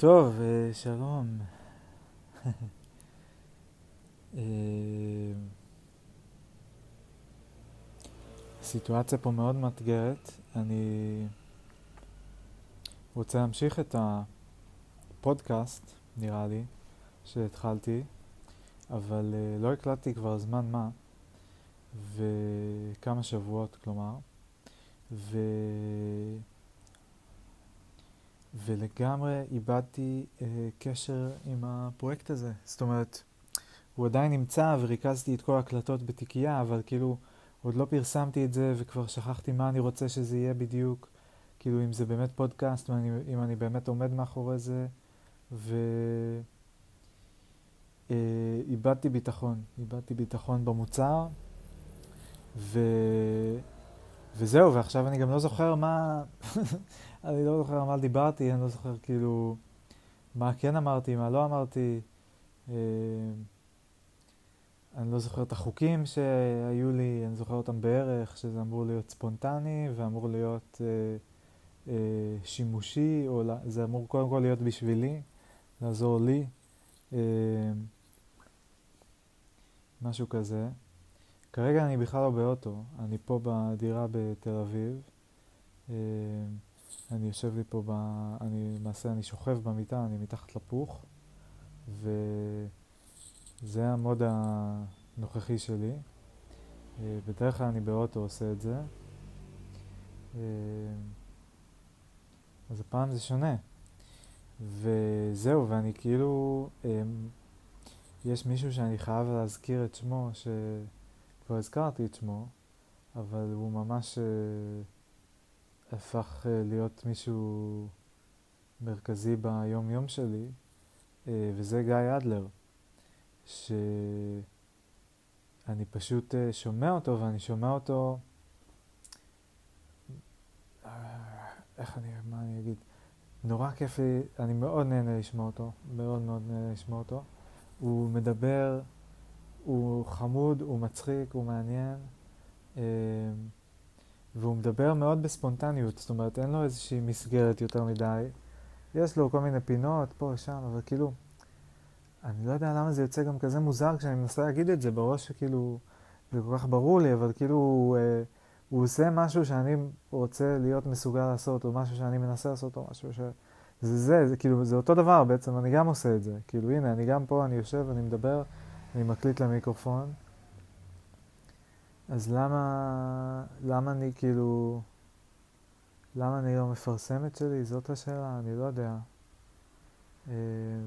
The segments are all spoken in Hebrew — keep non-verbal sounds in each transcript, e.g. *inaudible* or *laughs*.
טוב, אה, שלום. *laughs* אה, הסיטואציה פה מאוד מאתגרת. אני רוצה להמשיך את הפודקאסט, נראה לי, שהתחלתי, אבל אה, לא הקלטתי כבר זמן מה, וכמה שבועות, כלומר, ו... ולגמרי איבדתי אה, קשר עם הפרויקט הזה. זאת אומרת, הוא עדיין נמצא וריכזתי את כל ההקלטות בתיקייה, אבל כאילו עוד לא פרסמתי את זה וכבר שכחתי מה אני רוצה שזה יהיה בדיוק. כאילו אם זה באמת פודקאסט, ואני, אם אני באמת עומד מאחורי זה, ואיבדתי אה, ביטחון, איבדתי ביטחון במוצר, ו... וזהו, ועכשיו אני גם לא זוכר מה, *laughs* אני לא זוכר על מה דיברתי, אני לא זוכר כאילו מה כן אמרתי, מה לא אמרתי. אה, אני לא זוכר את החוקים שהיו לי, אני זוכר אותם בערך, שזה אמור להיות ספונטני ואמור להיות אה, אה, שימושי, או זה אמור קודם כל להיות בשבילי, לעזור לי, אה, משהו כזה. כרגע אני בכלל לא באוטו, אני פה בדירה בתל אביב. אה, אני יושב לי פה, ב... אני למעשה אני שוכב במיטה, אני מתחת לפוך, וזה המוד הנוכחי שלי. אה, בדרך כלל אני באוטו עושה את זה. אה, אז הפעם זה שונה. וזהו, ואני כאילו, יש מישהו שאני חייב להזכיר את שמו, ש... כבר הזכרתי את שמו, אבל הוא ממש uh, הפך uh, להיות מישהו מרכזי ביום יום שלי, uh, וזה גיא אדלר, שאני פשוט שומע אותו, ואני שומע אותו, איך אני, מה אני אגיד? נורא כיף לי, אני מאוד נהנה לשמוע אותו, מאוד מאוד נהנה לשמוע אותו. הוא מדבר הוא חמוד, הוא מצחיק, הוא מעניין, אה, והוא מדבר מאוד בספונטניות, זאת אומרת, אין לו איזושהי מסגרת יותר מדי. יש לו כל מיני פינות, פה ושם, אבל כאילו, אני לא יודע למה זה יוצא גם כזה מוזר כשאני מנסה להגיד את זה בראש, שכאילו, זה כל כך ברור לי, אבל כאילו, הוא, אה, הוא עושה משהו שאני רוצה להיות מסוגל לעשות, או משהו שאני מנסה לעשות, או משהו ש... זה זה, זה כאילו, זה אותו דבר בעצם, אני גם עושה את זה. כאילו, הנה, אני גם פה, אני יושב, אני מדבר, אני מקליט למיקרופון, אז למה, למה אני כאילו, למה אני לא מפרסם את שלי? זאת השאלה, אני לא יודע. אה,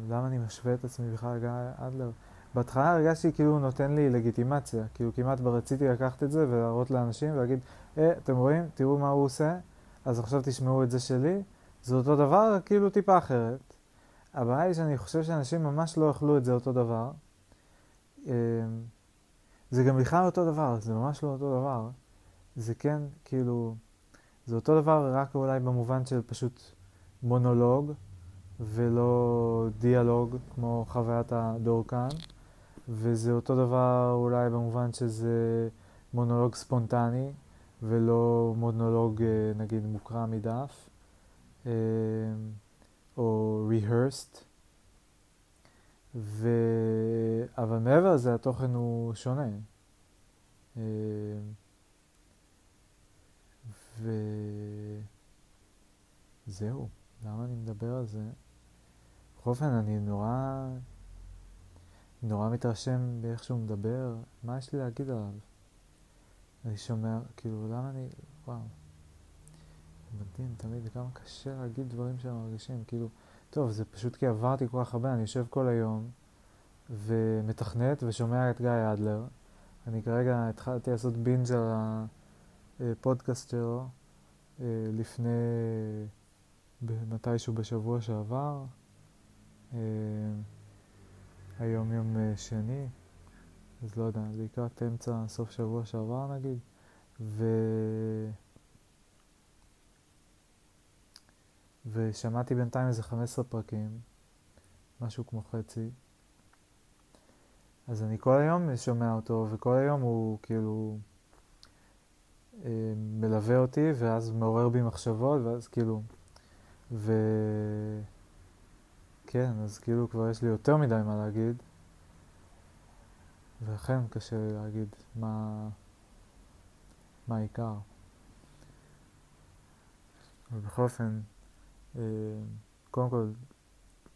למה אני משווה את עצמי בכלל לגיא אדלר? בהתחלה הרגשתי כאילו הוא נותן לי לגיטימציה, כאילו כמעט רציתי לקחת את זה ולהראות לאנשים ולהגיד, אה, אתם רואים? תראו מה הוא עושה, אז עכשיו תשמעו את זה שלי. זה אותו דבר, כאילו טיפה אחרת. הבעיה היא שאני חושב שאנשים ממש לא יאכלו את זה אותו דבר, זה גם בכלל אותו דבר, זה ממש לא אותו דבר. זה כן, כאילו, זה אותו דבר רק אולי במובן של פשוט מונולוג ולא דיאלוג כמו חוויית הדור כאן, וזה אותו דבר אולי במובן שזה מונולוג ספונטני ולא מונולוג אה, נגיד מוקרא מדף, אמ, או rehearsed. ו... אבל מעבר לזה התוכן הוא שונה. וזהו, למה אני מדבר על זה? בכל אופן, אני נורא, נורא מתרשם באיך שהוא מדבר, מה יש לי להגיד עליו? אני שומע, כאילו, למה אני, וואו, מדהים תמיד כמה קשה להגיד דברים שהם מרגישים, כאילו, טוב, זה פשוט כי עברתי כל כך הרבה, אני יושב כל היום ומתכנת ושומע את גיא אדלר. אני כרגע התחלתי לעשות בינג' על הפודקאסט שלו אה, לפני, מתישהו בשבוע שעבר. אה, היום יום אה, שני, אז לא יודע, לקראת אמצע סוף שבוע שעבר נגיד. ו... ושמעתי בינתיים איזה 15 פרקים, משהו כמו חצי. אז אני כל היום שומע אותו, וכל היום הוא כאילו אה, מלווה אותי, ואז מעורר בי מחשבות, ואז כאילו... ו... כן, אז כאילו כבר יש לי יותר מדי מה להגיד, ולכן קשה לי להגיד מה, מה העיקר. אבל בכל אופן, קודם כל,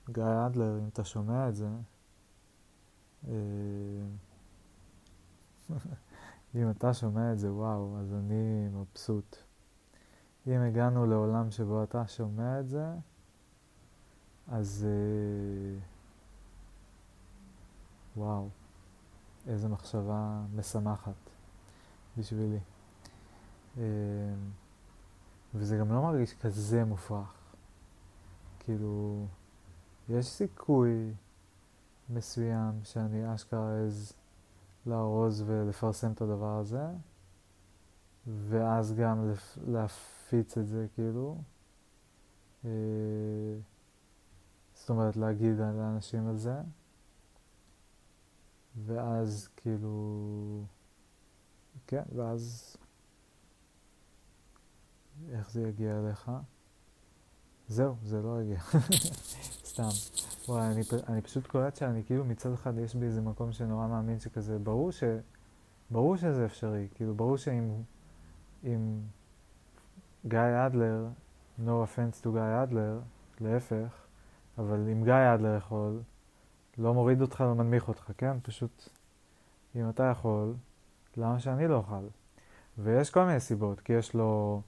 גיא אדלר, אם אתה שומע את זה, אה, *laughs* אם אתה שומע את זה, וואו, אז אני מבסוט. אם הגענו לעולם שבו אתה שומע את זה, אז אה, וואו, איזה מחשבה משמחת בשבילי. אה, וזה גם לא מרגיש כזה מופרך. כאילו, יש סיכוי מסוים שאני אשכרה אעז לארוז ולפרסם את הדבר הזה, ואז גם לפ... להפיץ את זה, כאילו. אה, זאת אומרת, להגיד לאנשים על זה, ואז כאילו, כן, ואז איך זה יגיע אליך? זהו, זה לא יגיע. *laughs* סתם. וואי, אני, אני פשוט קולט שאני כאילו מצד אחד יש בי איזה מקום שנורא מאמין שכזה, ברור ש... ברור שזה אפשרי, כאילו ברור שאם אם גיא אדלר, no offense to גיא אדלר, להפך, אבל אם גיא אדלר יכול, לא מוריד אותך, לא מנמיך אותך, כן? פשוט, אם אתה יכול, למה שאני לא אוכל? ויש כל מיני סיבות, כי יש לו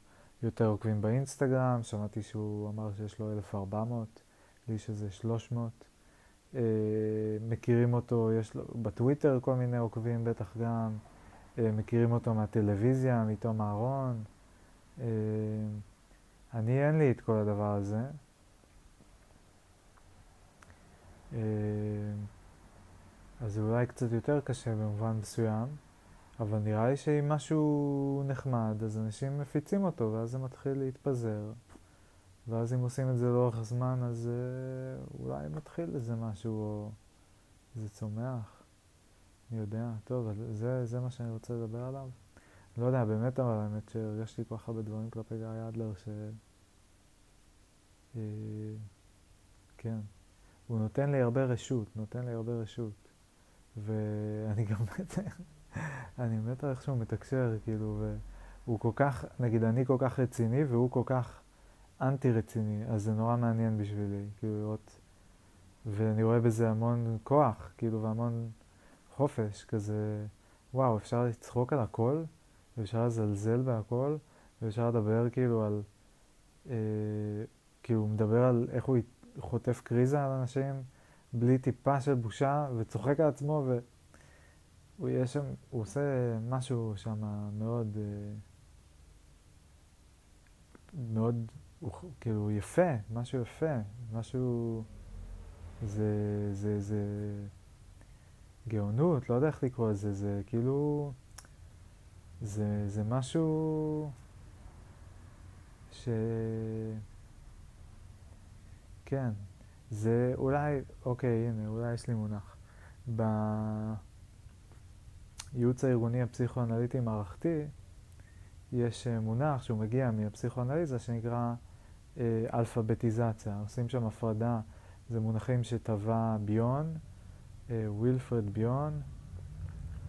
יותר עוקבים באינסטגרם, שמעתי שהוא אמר שיש לו 1,400, לי שזה 300. אה, מכירים אותו, יש לו בטוויטר כל מיני עוקבים בטח גם, אה, מכירים אותו מהטלוויזיה, מתום אהרון. אה, אני אין לי את כל הדבר הזה. אה, אז זה אולי קצת יותר קשה במובן מסוים, אבל נראה לי שאם משהו נחמד, אז אנשים מפיצים אותו, ואז זה מתחיל להתפזר. ואז אם עושים את זה לאורך הזמן, אז אה, אולי מתחיל איזה משהו, או זה צומח. אני יודע, טוב, זה, זה מה שאני רוצה לדבר עליו. לא יודע, באמת, אבל האמת שהרגשתי כל כך הרבה דברים כלפי גיא אדלר, ש... אה, כן. הוא נותן לי הרבה רשות, נותן לי הרבה רשות. ואני גם *laughs* אני מת על איך שהוא מתקשר, כאילו, והוא כל כך, נגיד, אני כל כך רציני והוא כל כך אנטי רציני, אז זה נורא מעניין בשבילי, כאילו, לראות, ואני רואה בזה המון כוח, כאילו, והמון חופש, כזה, וואו, אפשר לצחוק על הכל, ואפשר לזלזל בהכל, ואפשר לדבר כאילו על, אה, כאילו, הוא מדבר על איך הוא חוטף קריזה על אנשים בלי טיפה של בושה, וצוחק על עצמו, והוא יש שם, הוא עושה משהו שם מאוד, אה, מאוד, הוא, כאילו, יפה, משהו יפה, משהו, זה, זה, זה גאונות, לא יודע איך לקרוא לזה, זה כאילו, זה, זה משהו ש... כן, זה אולי, אוקיי, הנה, אולי יש לי מונח. בייעוץ הארגוני הפסיכואנליטי מערכתי, יש אה, מונח שהוא מגיע מהפסיכואנליזה שנקרא אה, אלפביטיזציה. עושים שם הפרדה, זה מונחים שטבע ביון, אה, ווילפרד ביון,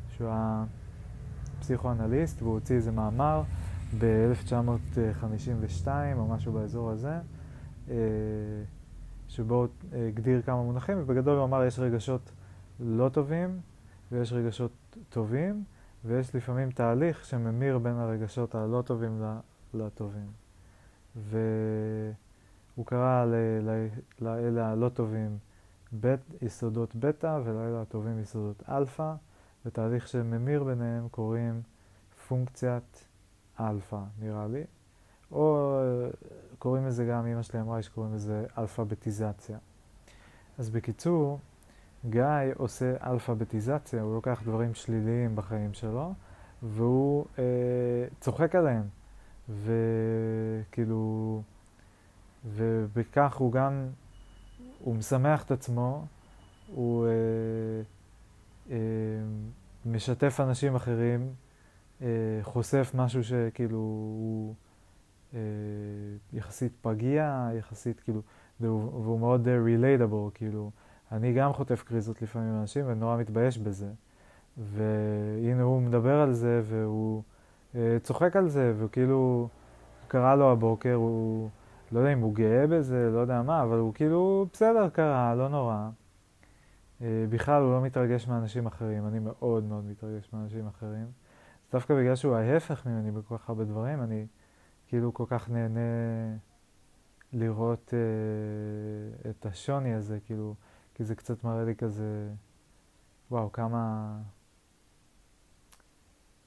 שהוא הפסיכואנליסט, והוא הוציא איזה מאמר ב-1952 או משהו באזור הזה. שבו אה, הגדיר כמה מונחים, ובגדול הוא אמר יש רגשות לא טובים ויש רגשות טובים, ויש לפעמים תהליך שממיר בין הרגשות הלא טובים לטובים. והוא קרא לאלה הלא טובים בית, יסודות בטא ולאלה הטובים יסודות אלפא, ותהליך שממיר ביניהם קוראים פונקציית אלפא, נראה לי. או קוראים לזה גם, אמא שלי אמרה שקוראים לזה אלפביטיזציה. אז בקיצור, גיא עושה אלפביטיזציה, הוא לוקח דברים שליליים בחיים שלו, והוא אה, צוחק עליהם. וכאילו, ובכך הוא גם, הוא משמח את עצמו, הוא אה, אה, משתף אנשים אחרים, אה, חושף משהו שכאילו הוא... אה, יחסית פגיע, יחסית כאילו, והוא מאוד ריליידבור, כאילו, אני גם חוטף קריזות לפעמים מאנשים ונורא מתבייש בזה. והנה הוא מדבר על זה והוא אה, צוחק על זה, וכאילו קרה לו הבוקר, הוא לא יודע אם הוא גאה בזה, לא יודע מה, אבל הוא כאילו בסדר, קרה, לא נורא. אה, בכלל הוא לא מתרגש מאנשים אחרים, אני מאוד מאוד מתרגש מאנשים אחרים. דווקא בגלל שהוא ההפך ממני בכל כך הרבה דברים, אני כאילו כל כך נהנה לראות אה, את השוני הזה, כאילו, כי זה קצת מראה לי כזה, וואו, כמה,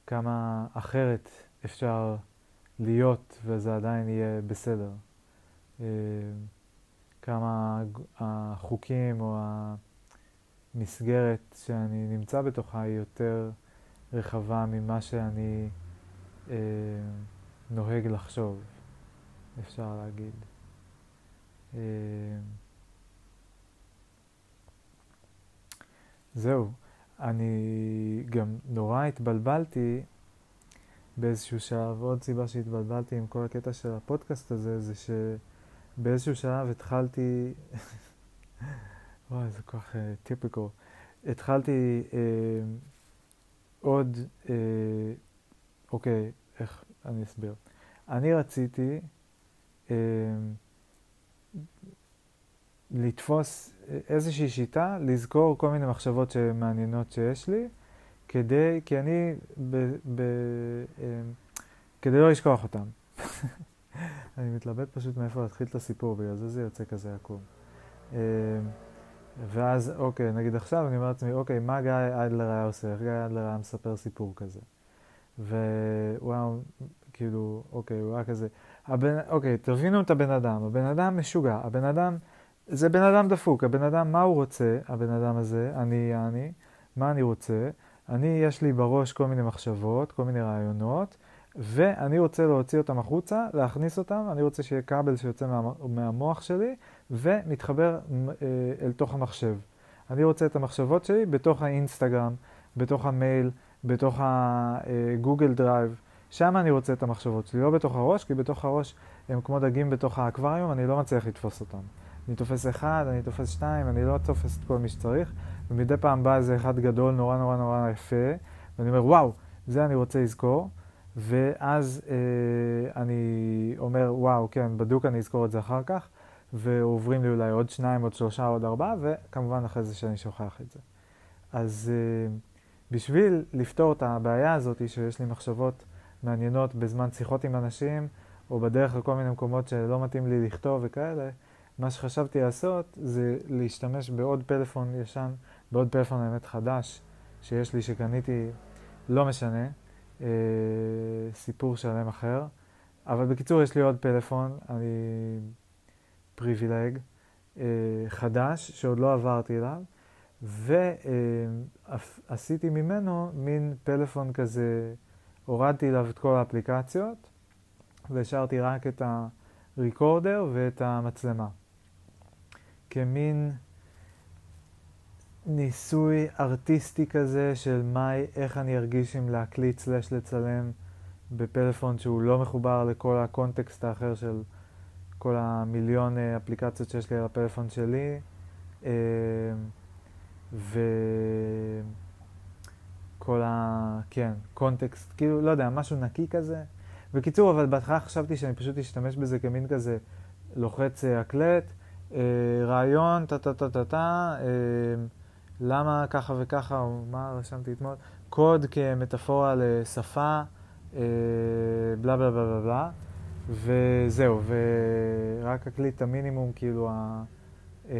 כמה אחרת אפשר להיות וזה עדיין יהיה בסדר. אה, כמה החוקים או המסגרת שאני נמצא בתוכה היא יותר רחבה ממה שאני אה, נוהג לחשוב, אפשר להגיד. אה, זהו, אני גם נורא התבלבלתי באיזשהו שלב, עוד סיבה שהתבלבלתי עם כל הקטע של הפודקאסט הזה, זה שבאיזשהו שלב התחלתי, *laughs* וואי, זה כל כך טיפיקל, uh, התחלתי uh, עוד, uh, אוקיי, איך אני אסביר. אני רציתי uh, לתפוס איזושהי שיטה, לזכור כל מיני מחשבות שמעניינות שיש לי, כדי, כי אני, ב, ב, אמ, כדי לא לשכוח אותם. *laughs* אני מתלבט פשוט מאיפה להתחיל את הסיפור, בגלל זה זה יוצא כזה עקום. אמ, ואז, אוקיי, נגיד עכשיו אני אומר לעצמי, אוקיי, מה גיא אדלר היה עושה? איך גיא אדלר היה מספר סיפור כזה? והוא היה, כאילו, אוקיי, הוא היה כזה, הבן, אוקיי, תבינו את הבן אדם, הבן אדם משוגע, הבן אדם, זה בן אדם דפוק, הבן אדם, מה הוא רוצה, הבן אדם הזה, אני, אני, מה אני רוצה? אני, יש לי בראש כל מיני מחשבות, כל מיני רעיונות, ואני רוצה להוציא אותם החוצה, להכניס אותם, אני רוצה שיהיה כבל שיוצא מה, מהמוח שלי ומתחבר אה, אל תוך המחשב. אני רוצה את המחשבות שלי בתוך האינסטגרם, בתוך המייל, בתוך הגוגל דרייב, שם אני רוצה את המחשבות שלי, לא בתוך הראש, כי בתוך הראש הם כמו דגים בתוך האקווריום, אני לא מצליח לתפוס אותם. אני תופס אחד, אני תופס שתיים, אני לא תופס את כל מי שצריך, ומדי פעם בא איזה אחד גדול, נורא נורא נורא יפה, ואני אומר, וואו, זה אני רוצה לזכור, ואז אה, אני אומר, וואו, כן, בדוק אני אזכור את זה אחר כך, ועוברים לי אולי עוד שניים, עוד שלושה, עוד ארבעה, וכמובן אחרי זה שאני שוכח את זה. אז אה, בשביל לפתור את הבעיה הזאת, שיש לי מחשבות מעניינות בזמן שיחות עם אנשים, או בדרך לכל מיני מקומות שלא מתאים לי לכתוב וכאלה, מה שחשבתי לעשות זה להשתמש בעוד פלאפון ישן, בעוד פלאפון האמת חדש שיש לי שקניתי, לא משנה, אה, סיפור שלם אחר. אבל בקיצור, יש לי עוד פלאפון, אני פריבילג, אה, חדש, שעוד לא עברתי אליו, ועשיתי אה, ממנו מין פלאפון כזה, הורדתי אליו את כל האפליקציות, והשארתי רק את הריקורדר ואת המצלמה. כמין ניסוי ארטיסטי כזה של מה, איך אני ארגיש אם להקליט סלש לצלם בפלאפון שהוא לא מחובר לכל הקונטקסט האחר של כל המיליון אה, אפליקציות שיש לי על הפלאפון שלי. אה, וכל ה... כן, קונטקסט, כאילו, לא יודע, משהו נקי כזה. בקיצור, אבל בהתחלה חשבתי שאני פשוט אשתמש בזה כמין כזה לוחץ הקלט, אה, רעיון, טה-טה-טה-טה-טה, אה, למה ככה וככה, או מה רשמתי אתמול, קוד כמטאפורה לשפה, אה, בלה בלה בלה בלה בלה, וזהו, ורק אקליט את המינימום, כאילו, ה, אה,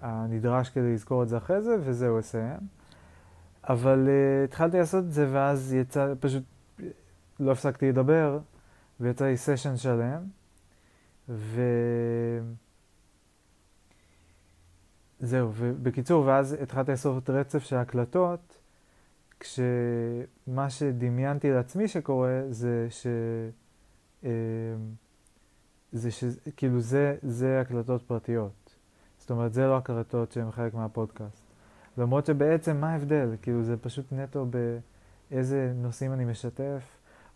הנדרש כדי לזכור את זה אחרי זה, וזהו, אסיים. אבל אה, התחלתי לעשות את זה, ואז יצא, פשוט לא הפסקתי לדבר, ויצא לי סשן שלם, ו... זהו, ובקיצור, ואז התחלתי לעשות רצף של הקלטות, כשמה שדמיינתי לעצמי שקורה זה ש... אה, זה ש... כאילו זה, זה הקלטות פרטיות. זאת אומרת, זה לא הקלטות שהן חלק מהפודקאסט. למרות שבעצם מה ההבדל? כאילו זה פשוט נטו באיזה נושאים אני משתף,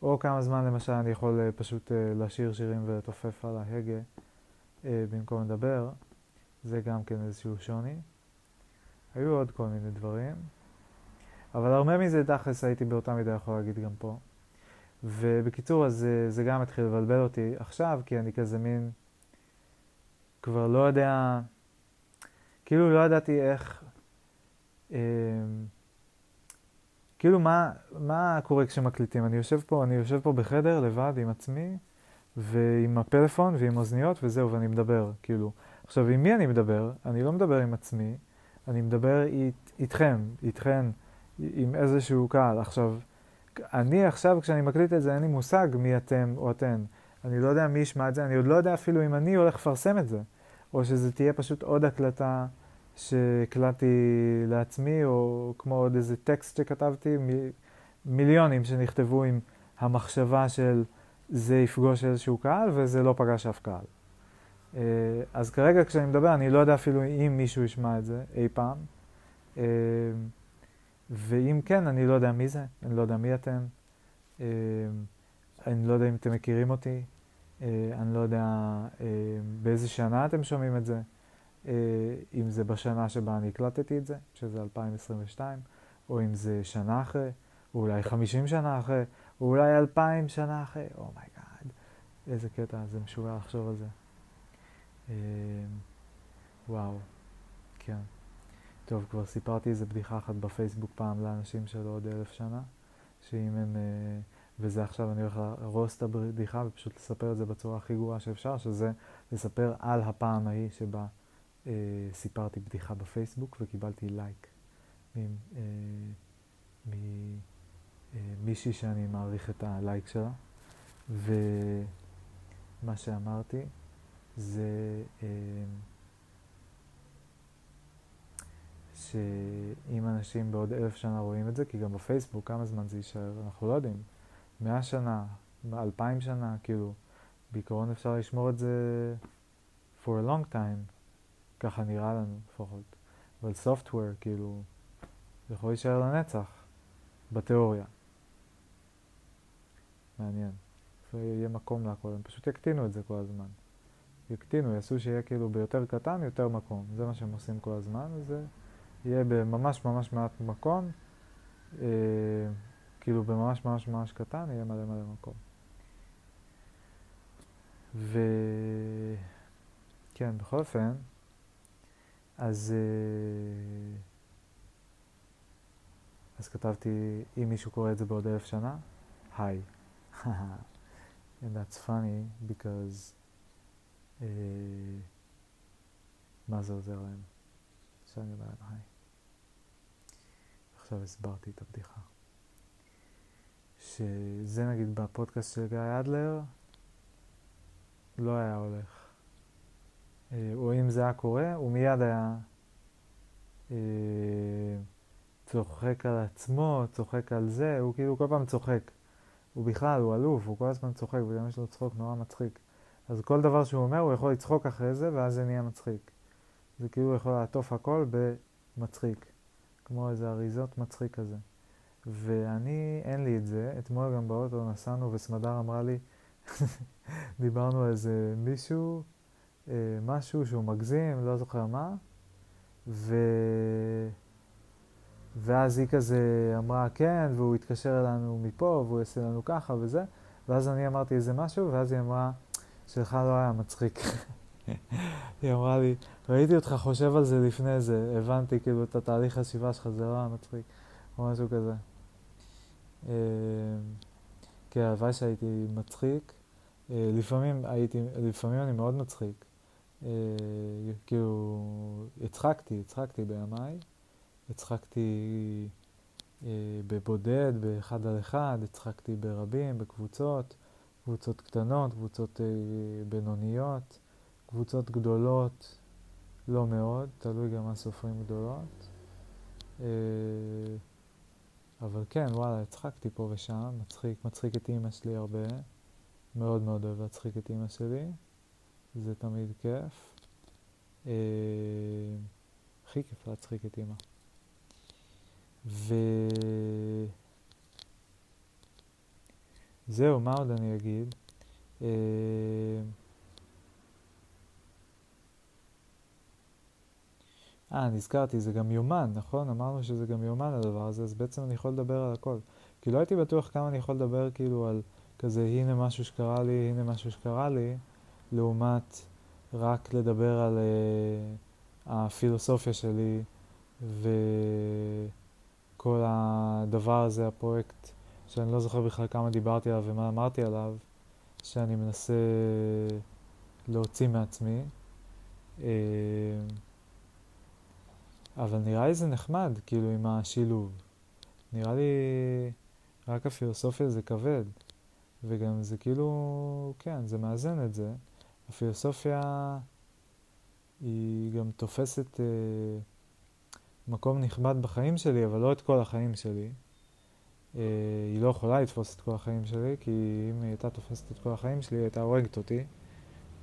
או כמה זמן למשל אני יכול אה, פשוט אה, לשיר שירים ולתופף על ההגה. אה, במקום לדבר, זה גם כן איזשהו שוני. היו עוד כל מיני דברים, אבל הרבה מזה תכלס הייתי באותה מידה יכול להגיד גם פה. ובקיצור, אז זה, זה גם התחיל לבלבל אותי עכשיו, כי אני כזה מין, כבר לא יודע, כאילו לא ידעתי איך, אה, כאילו מה, מה קורה כשמקליטים? אני יושב פה, אני יושב פה בחדר לבד עם עצמי, ועם הפלאפון ועם אוזניות וזהו, ואני מדבר, כאילו. עכשיו, עם מי אני מדבר? אני לא מדבר עם עצמי, אני מדבר אית, איתכם, איתכן, עם איזשהו קהל. עכשיו, אני עכשיו, כשאני מקליט את זה, אין לי מושג מי אתם או אתן. אני לא יודע מי ישמע את זה, אני עוד לא יודע אפילו אם אני הולך לפרסם את זה, או שזה תהיה פשוט עוד הקלטה שהקלטתי לעצמי, או כמו עוד איזה טקסט שכתבתי, מ- מיליונים שנכתבו עם המחשבה של זה יפגוש איזשהו קהל וזה לא פגש אף קהל. אה, אז כרגע כשאני מדבר, אני לא יודע אפילו אם מישהו ישמע את זה אי פעם. אה, ואם כן, אני לא יודע מי זה, אני לא יודע מי אתם, אה, אני לא יודע אם אתם מכירים אותי, אני לא יודע באיזה שנה אתם שומעים את זה, אם זה בשנה שבה אני הקלטתי את זה, שזה 2022, או אם זה שנה אחרי, או אולי 50 שנה אחרי, או אולי 2,000 שנה אחרי, oh my god, oh איזה קטע, זה משוגע לחשוב על זה. אה, וואו, כן. טוב, כבר סיפרתי איזה בדיחה אחת בפייסבוק פעם לאנשים של עוד אלף שנה, שאם הם, אה, וזה עכשיו אני הולך להרוס את הבדיחה ופשוט לספר את זה בצורה הכי גרועה שאפשר, שזה לספר על הפעם ההיא שבה אה, סיפרתי בדיחה בפייסבוק וקיבלתי לייק ממישהי אה, שאני מעריך את הלייק שלה, ומה שאמרתי זה אה, שאם אנשים בעוד אלף שנה רואים את זה, כי גם בפייסבוק כמה זמן זה יישאר, אנחנו לא יודעים, מאה שנה, אלפיים שנה, כאילו, בעיקרון אפשר לשמור את זה for a long time, ככה נראה לנו לפחות. אבל software, כאילו, זה יכול להישאר לנצח, בתיאוריה. מעניין. יהיה מקום להכל, הם פשוט יקטינו את זה כל הזמן. יקטינו, יעשו שיהיה כאילו ביותר קטן, יותר מקום. זה מה שהם עושים כל הזמן, וזה יהיה בממש ממש מעט מקום, אה, כאילו בממש ממש ממש קטן, יהיה מלא מלא מקום. וכן, בכל אופן, אז, אה, אז כתבתי, אם מישהו קורא את זה בעוד אלף שנה, היי. *laughs* And that's funny because אה, מה זה עוזר להם? שאני אומר להם היי. עכשיו הסברתי את הבדיחה. שזה נגיד בפודקאסט של גיא אדלר, לא היה הולך. אה, או אם זה היה קורה, הוא מיד היה אה, צוחק על עצמו, צוחק על זה, הוא כאילו כל פעם צוחק. הוא בכלל, הוא אלוף, הוא כל הזמן צוחק, וגם יש לו צחוק נורא מצחיק. אז כל דבר שהוא אומר, הוא יכול לצחוק אחרי זה, ואז זה נהיה מצחיק. זה כאילו הוא יכול לעטוף הכל במצחיק. כמו איזה אריזות מצחיק כזה. ואני, אין לי את זה. אתמול גם באוטו נסענו וסמדר אמרה לי, *laughs* דיברנו על איזה מישהו, אה, משהו שהוא מגזים, לא זוכר מה, ו... ואז היא כזה אמרה כן, והוא התקשר אלינו מפה, והוא יעשה לנו ככה וזה, ואז אני אמרתי איזה משהו, ואז היא אמרה, שלך לא היה מצחיק. היא אמרה לי, ראיתי אותך חושב על זה לפני זה, הבנתי כאילו את התהליך חשיבה שלך, זה לא היה מצחיק, או משהו כזה. אמ, כן, הלוואי שהייתי מצחיק. אה, לפעמים הייתי, לפעמים אני מאוד מצחיק. אה, כאילו, הצחקתי, הצחקתי בימיי. הצחקתי אה, בבודד, באחד על אחד, הצחקתי ברבים, בקבוצות. קבוצות קטנות, קבוצות אה, בינוניות, קבוצות גדולות, לא מאוד, תלוי גם מה סופרים גדולות. אה, אבל כן, וואלה, הצחקתי פה ושם, מצחיק, מצחיק את אימא שלי הרבה, מאוד מאוד אוהב להצחיק את אימא שלי, זה תמיד כיף. אה, הכי כיף להצחיק את אימא. ו... זהו, מה עוד אני אגיד? אה... אה נזכרתי, זה גם יומן, נכון? אמרנו שזה גם יומן הדבר הזה, אז בעצם אני יכול לדבר על הכל. כי לא הייתי בטוח כמה אני יכול לדבר כאילו על כזה, הנה משהו שקרה לי, הנה משהו שקרה לי, לעומת רק לדבר על uh, הפילוסופיה שלי וכל הדבר הזה, הפרויקט שאני לא זוכר בכלל כמה דיברתי עליו ומה אמרתי עליו, שאני מנסה להוציא מעצמי. Uh, אבל נראה לי זה נחמד, כאילו, עם השילוב. נראה לי רק הפילוסופיה זה כבד, וגם זה כאילו, כן, זה מאזן את זה. הפילוסופיה היא גם תופסת אה, מקום נכבד בחיים שלי, אבל לא את כל החיים שלי. אה, היא לא יכולה לתפוס את כל החיים שלי, כי אם היא הייתה תופסת את כל החיים שלי, היא הייתה הורגת אותי.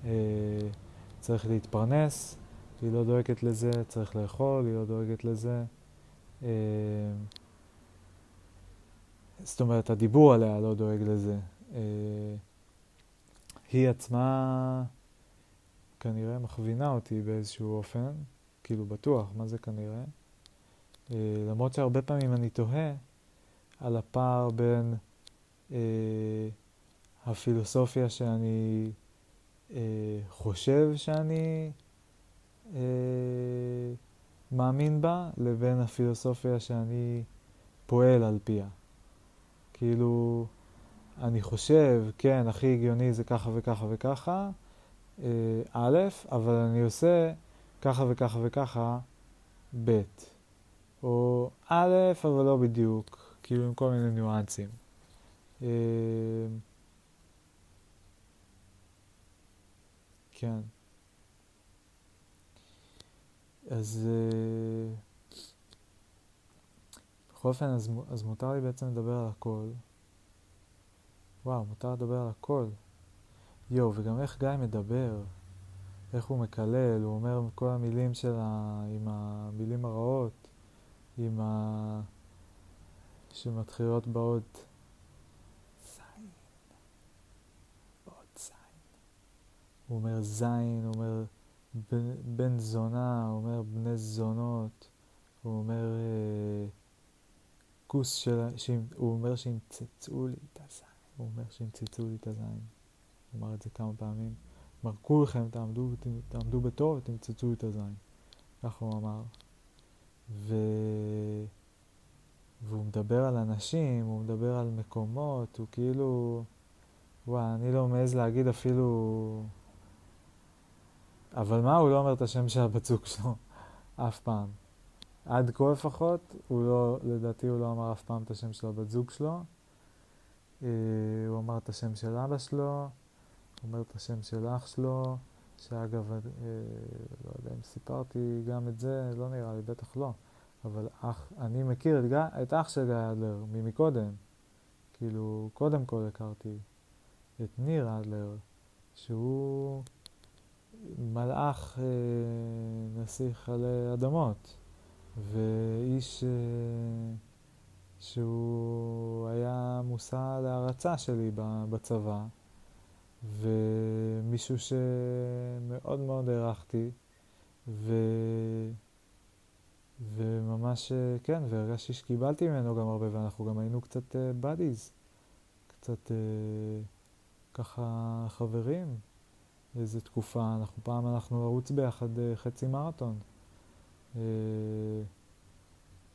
אה, צריך להתפרנס, היא לא דואגת לזה, צריך לאכול, היא לא דואגת לזה. אה, זאת אומרת, הדיבור עליה לא דואג לזה. היא עצמה כנראה מכווינה אותי באיזשהו אופן, כאילו בטוח, מה זה כנראה? אה, למרות שהרבה פעמים אני תוהה על הפער בין הפילוסופיה שאני חושב שאני אה, מאמין בה לבין הפילוסופיה שאני פועל על פיה. כאילו, אני חושב, כן, הכי הגיוני זה ככה וככה וככה, אה, א', אבל אני עושה ככה וככה וככה, ב', או א', אבל לא בדיוק, כאילו עם כל מיני ניואנסים. אה, כן. אז אה, בכל אופן, אז, אז מותר לי בעצם לדבר על הכל. וואו, מותר לדבר על הכל. יואו, וגם איך גיא מדבר, איך הוא מקלל, הוא אומר כל המילים שלה, עם המילים הרעות, עם ה... שמתחילות בעוד זין, בעוד זין. הוא אומר זין, הוא אומר... בן זונה, הוא אומר בני זונות, הוא אומר אה, כוס של... הוא אומר שימצצו לי את הזין, הוא אומר שימצצו לי את הזין. הוא אמר את זה כמה פעמים. אמר, כולכם תעמדו, תעמדו בתור ותמצצו את הזין. ככה הוא אמר. ו... מדבר על אנשים, הוא מדבר על מקומות, הוא כאילו... וואי, אני לא מעז להגיד אפילו... אבל מה, הוא לא אומר את השם של הבת זוג שלו *laughs* אף פעם. עד כה לפחות, הוא לא, לדעתי הוא לא אמר אף פעם את השם של הבת זוג שלו. אה, הוא אמר את השם של אבא שלו, הוא אומר את השם של אח שלו, שאגב, אה, לא יודע אם סיפרתי גם את זה, לא נראה לי, בטח לא. אבל אח, אני מכיר את, גיא, את אח של גיא אדלר ממקודם. כאילו, קודם כל הכרתי את ניר אדלר, שהוא... מלאך אה, נסיך על אדמות, ואיש אה, שהוא היה מושא להערצה שלי בצבא, ומישהו שמאוד מאוד הערכתי, ו... וממש, אה, כן, והרגשתי שקיבלתי ממנו גם הרבה, ואנחנו גם היינו קצת בדיז, קצת ככה חברים. איזה תקופה, אנחנו פעם הלכנו לרוץ ביחד אה, חצי מרתון. אה,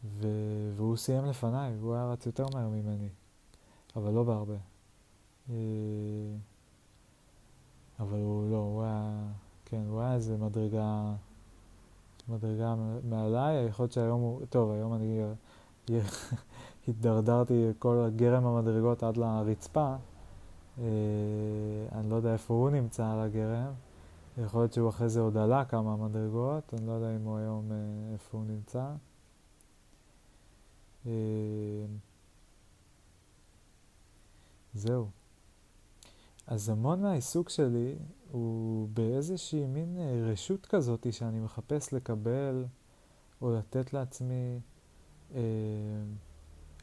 ו... והוא סיים לפניי, והוא היה רץ יותר מהר ממני, אבל לא בהרבה. אה, אבל הוא לא, הוא היה, כן, הוא היה איזה מדרגה, מדרגה מעליי, יכול להיות שהיום הוא, טוב, היום אני *laughs* התדרדרתי כל גרם המדרגות עד לרצפה, אה, אני לא יודע איפה הוא נמצא על הגרם. יכול להיות שהוא אחרי זה עוד עלה כמה מדרגות, אני לא יודע אם הוא היום אה, איפה הוא נמצא. אה, זהו. אז המון מהעיסוק שלי הוא באיזושהי מין רשות כזאת שאני מחפש לקבל או לתת לעצמי אה,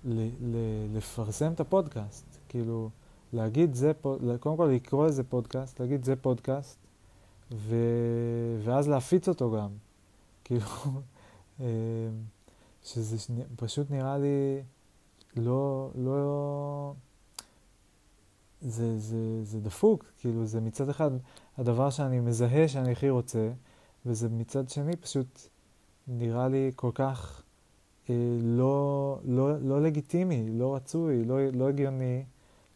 ל- ל- לפרסם את הפודקאסט. כאילו, להגיד זה, קודם כל לקרוא איזה פודקאסט, להגיד זה פודקאסט, ו... ואז להפיץ אותו גם. *laughs* כאילו, אה, שזה פשוט נראה לי לא, לא, זה, זה, זה דפוק, כאילו זה מצד אחד הדבר שאני מזהה שאני הכי רוצה, וזה מצד שני פשוט נראה לי כל כך אה, לא, לא, לא לגיטימי, לא רצוי, לא, לא הגיוני,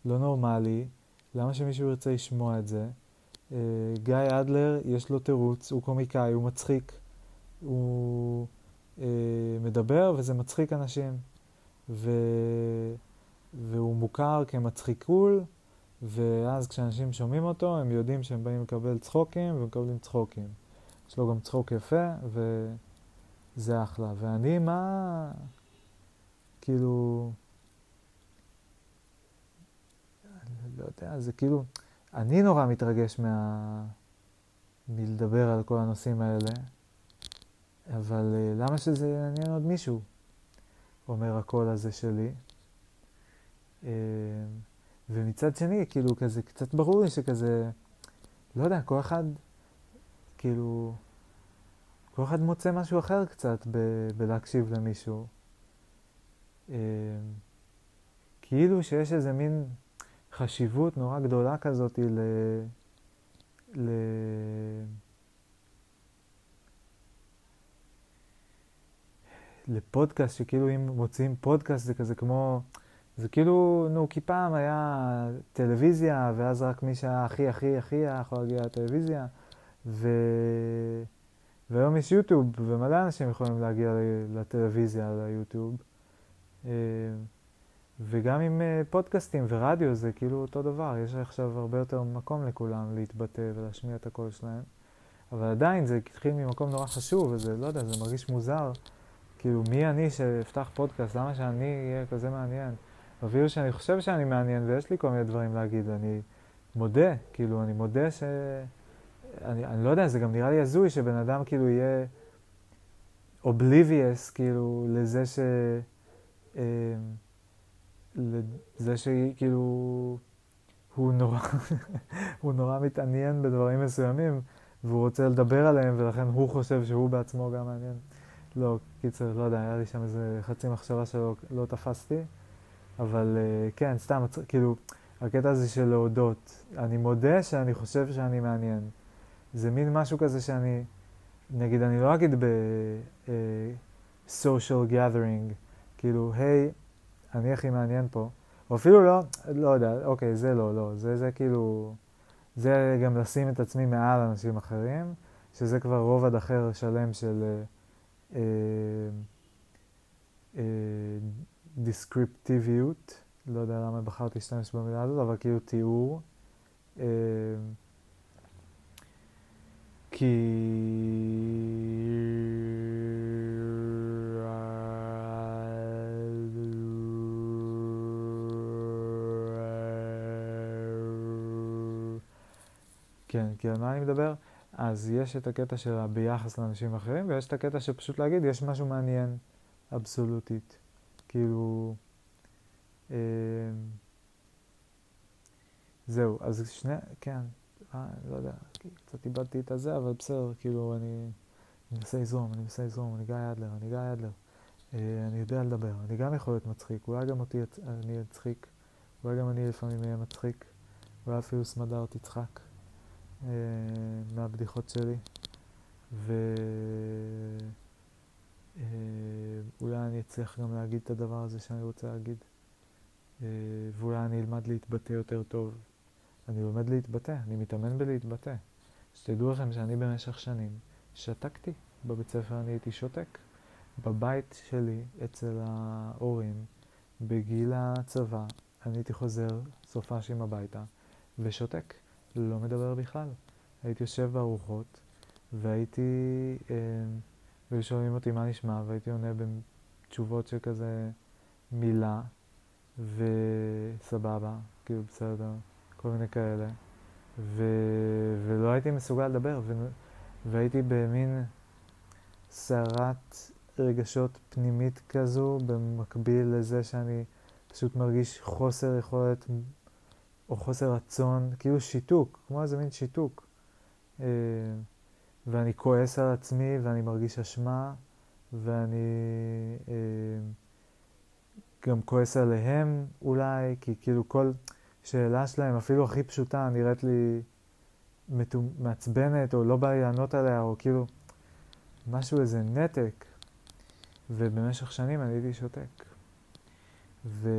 לא נורמלי. למה שמישהו ירצה לשמוע את זה? אה, גיא אדלר, יש לו תירוץ, הוא קומיקאי, הוא מצחיק, הוא אה, מדבר וזה מצחיק אנשים. ו... והוא מוכר כמצחיקול, ואז כשאנשים שומעים אותו, הם יודעים שהם באים לקבל צחוקים ומקבלים צחוקים. יש לו גם צחוק יפה, וזה אחלה. ואני, מה... כאילו... לא יודע, זה כאילו... אני נורא מתרגש מה... מלדבר על כל הנושאים האלה, אבל אה, למה שזה יעניין עוד מישהו? אומר הקול הזה שלי. ומצד שני, כאילו, כזה, קצת ברור לי שכזה, לא יודע, כל אחד, כאילו, כל אחד מוצא משהו אחר קצת ב- בלהקשיב למישהו. אה, כאילו שיש איזה מין חשיבות נורא גדולה כזאת ל... ל... לפודקאסט, שכאילו אם מוציאים פודקאסט זה כזה כמו, זה כאילו, נו, כי פעם היה טלוויזיה, ואז רק מי שהיה הכי הכי הכי היה יכול להגיע לטלוויזיה, ו... והיום יש יוטיוב, ומלא אנשים יכולים להגיע לטלוויזיה, ליוטיוב. אה, וגם עם אה, פודקאסטים ורדיו זה כאילו אותו דבר, יש עכשיו הרבה יותר מקום לכולם להתבטא ולהשמיע את הקול שלהם. אבל עדיין זה התחיל ממקום נורא חשוב, וזה, לא יודע, זה מרגיש מוזר. כאילו, מי אני שאפתח פודקאסט? למה שאני אהיה כזה מעניין? אפילו שאני חושב שאני מעניין ויש לי כל מיני דברים להגיד, אני מודה, כאילו, אני מודה ש... אני, אני לא יודע, זה גם נראה לי הזוי שבן אדם כאילו יהיה אובליביוס, כאילו, לזה ש... אה, לזה שכאילו הוא נורא, *laughs* הוא נורא מתעניין בדברים מסוימים והוא רוצה לדבר עליהם ולכן הוא חושב שהוא בעצמו גם מעניין. לא, קיצר, לא יודע, היה לי שם איזה חצי מחשבה שלא לא תפסתי, אבל uh, כן, סתם, כאילו, הקטע הזה של להודות. אני מודה שאני חושב שאני מעניין. זה מין משהו כזה שאני, נגיד, אני לא אגיד ב-social uh, gathering, כאילו, היי, hey, אני הכי מעניין פה, או אפילו לא, לא יודע, אוקיי, זה לא, לא, זה, זה כאילו, זה גם לשים את עצמי מעל אנשים אחרים, שזה כבר רובד אחר שלם של... Uh, דיסקריפטיביות, לא יודע למה בחרתי להשתמש במילה הזאת, אבל כאילו תיאור. כי... כן, כי על מה אני מדבר? אז יש את הקטע של ביחס לאנשים אחרים, ויש את הקטע של פשוט להגיד, יש משהו מעניין, אבסולוטית. כאילו... אה, זהו, אז שני, כן, אה, לא יודע, קצת איבדתי את הזה, אבל בסדר, כאילו, אני מנסה לזרום, אני מנסה לזרום, אני גיא אדלר, אני גיא אדלר. אה, אני יודע לדבר, אני גם יכול להיות מצחיק, אולי גם אותי אני אצחיק, אולי גם אני לפעמים אהיה מצחיק, אולי אפילו סמדר תצחק. אה, מהבדיחות שלי, ואולי אה, אני אצליח גם להגיד את הדבר הזה שאני רוצה להגיד, אה, ואולי אני אלמד להתבטא יותר טוב. אני לומד להתבטא, אני מתאמן בלהתבטא. שתדעו לכם שאני במשך שנים שתקתי. בבית ספר אני הייתי שותק. בבית שלי, אצל ההורים, בגיל הצבא, אני הייתי חוזר סופ"שים הביתה ושותק. לא מדבר בכלל. הייתי יושב בארוחות, והייתי, אה, והיו שואלים אותי מה נשמע, והייתי עונה בתשובות של כזה מילה, וסבבה, כאילו בסדר, כל מיני כאלה. ו... ולא הייתי מסוגל לדבר, ו... והייתי במין סערת רגשות פנימית כזו, במקביל לזה שאני פשוט מרגיש חוסר יכולת או חוסר רצון, כאילו שיתוק, כמו איזה מין שיתוק. אה, ואני כועס על עצמי ואני מרגיש אשמה ואני אה, גם כועס עליהם אולי, כי כאילו כל שאלה שלהם, אפילו הכי פשוטה, נראית לי מעצבנת, או לא בא לי לענות עליה, או כאילו משהו, איזה נתק. ובמשך שנים אני הייתי שותק. ו...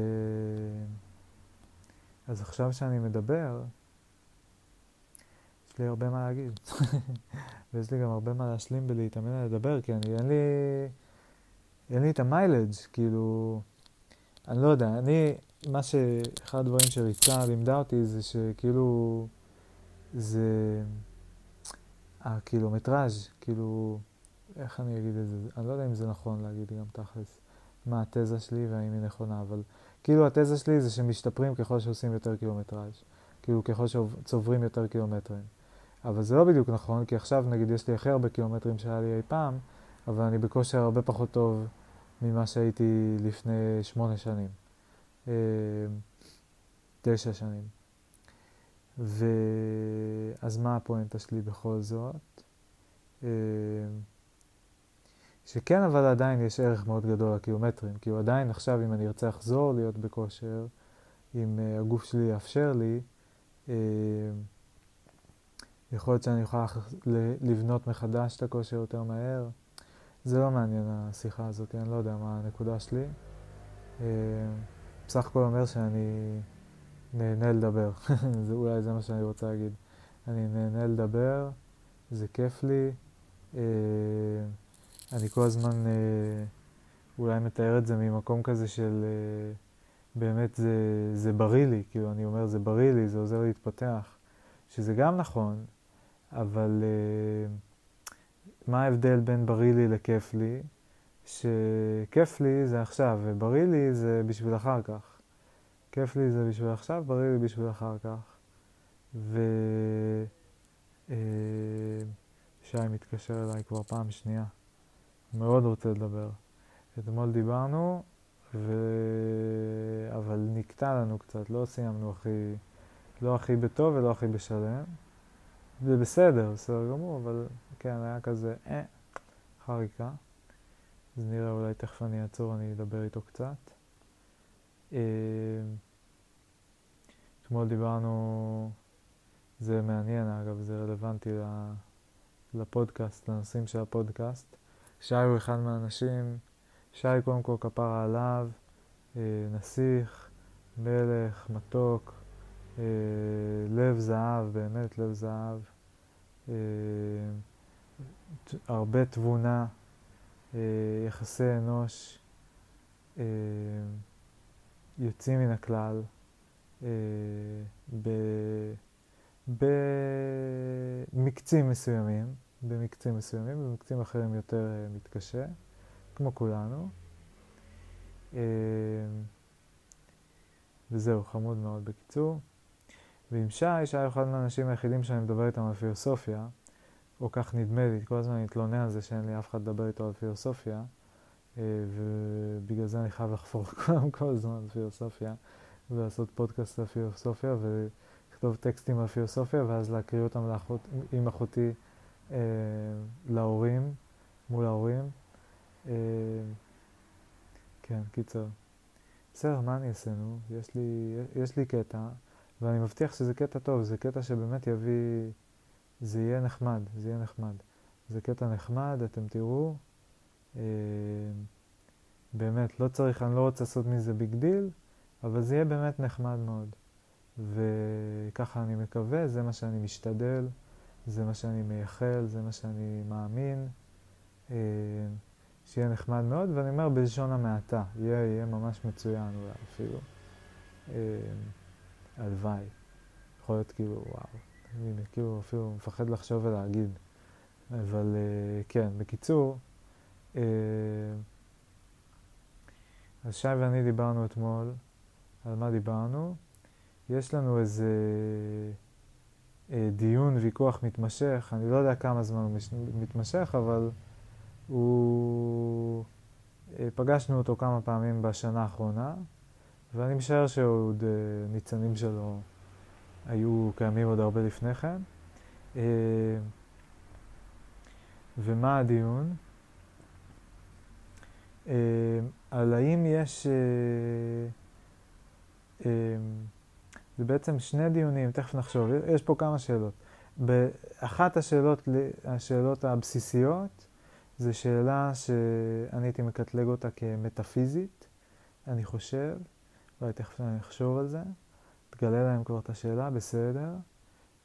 אז עכשיו שאני מדבר, לי הרבה מה להגיד. *laughs* ויש לי גם הרבה מה להשלים בלהתאמן על לדבר, כי אני, אין לי, אין לי את המיילג', כאילו, אני לא יודע, אני, מה ש... אחד הדברים שריצה לימדה אותי זה שכאילו, זה הקילומטראז', כאילו, איך אני אגיד את זה? אני לא יודע אם זה נכון להגיד גם תכלס מה התזה שלי והאם היא נכונה, אבל כאילו התזה שלי זה שמשתפרים ככל שעושים יותר קילומטראז', כאילו ככל שצוברים יותר קילומטרים. אבל זה לא בדיוק נכון, כי עכשיו נגיד יש לי הכי הרבה קילומטרים שהיה לי אי פעם, אבל אני בכושר הרבה פחות טוב ממה שהייתי לפני שמונה שנים, אה, תשע שנים. ואז מה הפואנטה שלי בכל זאת? אה, שכן, אבל עדיין יש ערך מאוד גדול לקילומטרים, כי הוא עדיין עכשיו, אם אני ארצה לחזור להיות בכושר, אם uh, הגוף שלי יאפשר לי, יכול להיות שאני אוכל לבנות מחדש את הכושר יותר מהר. זה לא מעניין השיחה הזאת, אני לא יודע מה הנקודה שלי. Uh, בסך הכל אומר שאני נהנה לדבר, *laughs* זה, אולי זה מה שאני רוצה להגיד. אני נהנה לדבר, זה כיף לי. Uh, אני כל הזמן אה, אולי מתאר את זה ממקום כזה של אה, באמת זה, זה בריא לי, כאילו אני אומר זה בריא לי, זה עוזר להתפתח, שזה גם נכון, אבל אה, מה ההבדל בין בריא לי לכיף לי? שכיף לי זה עכשיו, ובריא לי זה בשביל אחר כך. כיף לי זה בשביל עכשיו, בריא לי בשביל אחר כך. ו... אה, שי מתקשר אליי כבר פעם שנייה. מאוד רוצה לדבר. אתמול דיברנו, ו... אבל נקטע לנו קצת, לא סיימנו הכי, לא הכי בטוב ולא הכי בשלם. זה בסדר, בסדר גמור, אבל כן, היה כזה, אה, חריקה. אז נראה, אולי תכף אני אעצור, אני אדבר איתו קצת. אה, אתמול דיברנו, זה מעניין אגב, זה רלוונטי לפודקאסט, לנושאים של הפודקאסט. שי הוא אחד מהאנשים, שי קודם כל כפרה עליו, אה, נסיך, מלך, מתוק, לב זהב, באמת לב זהב, אה, הרבה תבונה, אה, יחסי אנוש אה, יוצאים מן הכלל, אה, במקצים מסוימים. במקצים מסוימים, במקצים אחרים יותר מתקשה, כמו כולנו. וזהו, חמוד מאוד בקיצור. ועם שי, שי הוא אחד מהאנשים היחידים שאני מדבר איתם על פילוסופיה, או כך נדמה לי, כל הזמן אני מתלונן על זה שאין לי אף אחד לדבר איתו על פילוסופיה, uh, ובגלל זה אני חייב לחפור *laughs* כולם כל הזמן על פילוסופיה, ולעשות פודקאסט על פילוסופיה, ולכתוב טקסטים על פילוסופיה, ואז להקריא אותם לאחות, עם אחותי. אה, להורים, מול ההורים. אה, כן, קיצר. בסדר, מה אני אעשה, נו? יש לי, יש לי קטע, ואני מבטיח שזה קטע טוב, זה קטע שבאמת יביא, זה יהיה נחמד, זה יהיה נחמד. זה קטע נחמד, אתם תראו. אה, באמת, לא צריך, אני לא רוצה לעשות מזה big deal, אבל זה יהיה באמת נחמד מאוד. וככה אני מקווה, זה מה שאני משתדל. זה מה שאני מייחל, זה מה שאני מאמין, אה, שיהיה נחמד מאוד, ואני אומר בלשון המעטה, יהיה, יהיה ממש מצוין אולי אפילו. אה, הלוואי. יכול להיות כאילו, וואו, הנה, כאילו אפילו מפחד לחשוב ולהגיד. אבל אה, כן, בקיצור, אז שי ואני דיברנו אתמול, על מה דיברנו? יש לנו איזה... אה, דיון, ויכוח מתמשך, אני לא יודע כמה זמן הוא מתמשך, אבל הוא... אה, פגשנו אותו כמה פעמים בשנה האחרונה, ואני משער שעוד אה, ניצנים שלו היו קיימים עוד הרבה לפני כן. ומה הדיון? על האם יש... זה בעצם שני דיונים, תכף נחשוב, יש פה כמה שאלות. באחת השאלות, השאלות הבסיסיות, זו שאלה שאני הייתי מקטלג אותה כמטאפיזית, אני חושב, אולי תכף אחשוב על זה, תגלה להם כבר את השאלה, בסדר.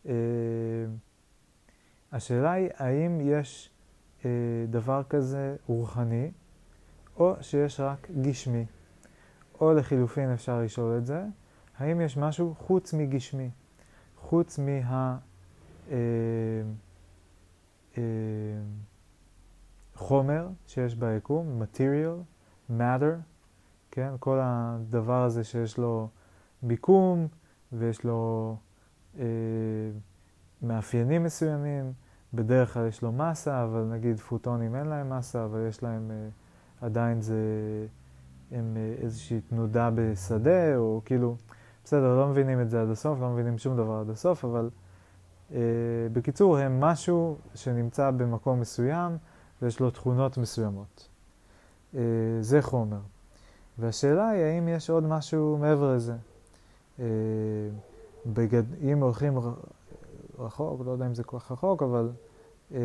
Uh, השאלה היא, האם יש uh, דבר כזה רוחני, או שיש רק גשמי. או לחילופין אפשר לשאול את זה, האם יש משהו חוץ מגשמי, חוץ מה... אה, אה, חומר שיש ביקום, material, matter, כן? כל הדבר הזה שיש לו מיקום ויש לו אה, מאפיינים מסוימים, בדרך כלל יש לו מסה, אבל נגיד פוטונים אין להם מסה, אבל יש להם, אה, עדיין זה, הם אה, איזושהי תנודה בשדה, או כאילו, בסדר, לא מבינים את זה עד הסוף, לא מבינים שום דבר עד הסוף, אבל אה, בקיצור, הם משהו שנמצא במקום מסוים ויש לו תכונות מסוימות. אה, זה חומר. והשאלה היא האם יש עוד משהו מעבר לזה. אה, בגד... אם הולכים רחוק, לא יודע אם זה כל כך רחוק, אבל... אה,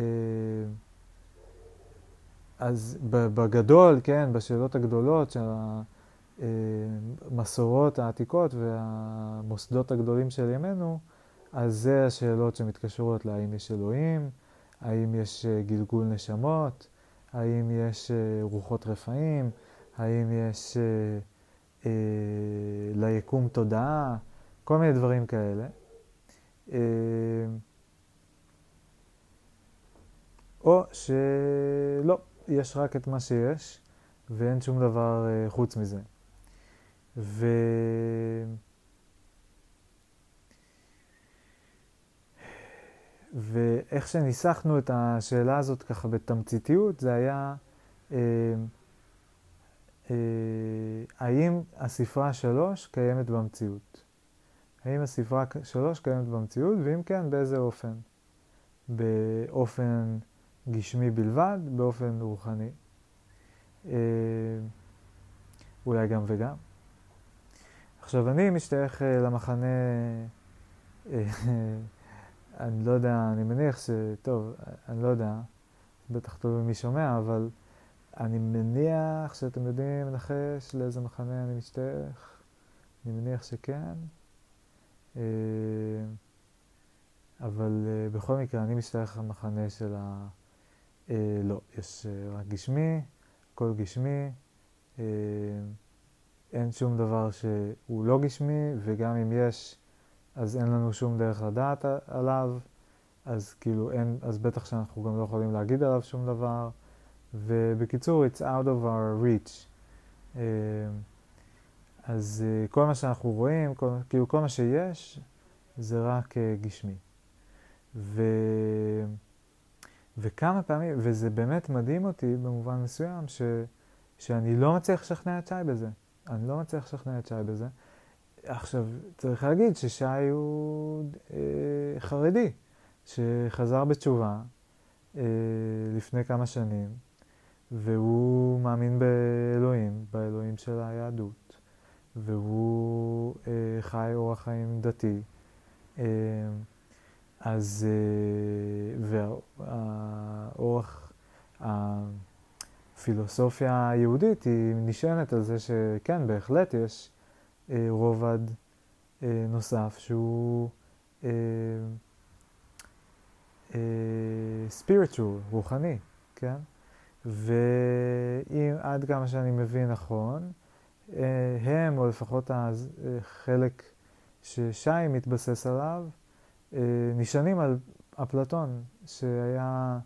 אז בגדול, כן, בשאלות הגדולות של המסורות העתיקות והמוסדות הגדולים של ימינו, אז זה השאלות שמתקשרות להאם יש אלוהים, האם יש אה, גלגול נשמות, האם יש אה, רוחות רפאים, האם יש אה, אה, ליקום תודעה, כל מיני דברים כאלה. אה, או שלא, יש רק את מה שיש ואין שום דבר אה, חוץ מזה. ו... ואיך שניסחנו את השאלה הזאת ככה בתמציתיות, זה היה אה, האם הספרה שלוש קיימת במציאות? האם הספרה שלוש קיימת במציאות, ואם כן, באיזה אופן? באופן גשמי בלבד, באופן רוחני. אה, אולי גם וגם. עכשיו, אני משתייך אה, למחנה... אה, *laughs* אני לא יודע, אני מניח ש... טוב, אני לא יודע, בטח טוב מי שומע, אבל אני מניח שאתם יודעים לנחש לאיזה מחנה אני משתייך. אני מניח שכן. אה, אבל אה, בכל מקרה, אני משתייך למחנה של ה... אה, לא, יש רק גשמי, הכל גשמי. אין שום דבר שהוא לא גשמי, וגם אם יש, אז אין לנו שום דרך לדעת עליו, אז כאילו אין, אז בטח שאנחנו גם לא יכולים להגיד עליו שום דבר, ובקיצור, it's out of our reach. אה, אז אה, כל מה שאנחנו רואים, כל, כאילו כל מה שיש, זה רק אה, גשמי. ו... וכמה פעמים, וזה באמת מדהים אותי במובן מסוים, ש... שאני לא מצליח לשכנע את שי בזה. אני לא מצליח לשכנע את שי בזה. עכשיו, צריך להגיד ששי הוא אה, חרדי, שחזר בתשובה אה, לפני כמה שנים, והוא מאמין באלוהים, באלוהים של היהדות, והוא אה, חי אורח חיים דתי. אה, אז, אה, והאורח, הפילוסופיה היהודית היא נשענת על זה שכן, בהחלט יש אה, רובד אה, נוסף שהוא ספיריטואל, רוחני, כן? ואם עד כמה שאני מבין נכון, הם, או לפחות החלק ששי מתבסס עליו, נשענים על אפלטון, שהיה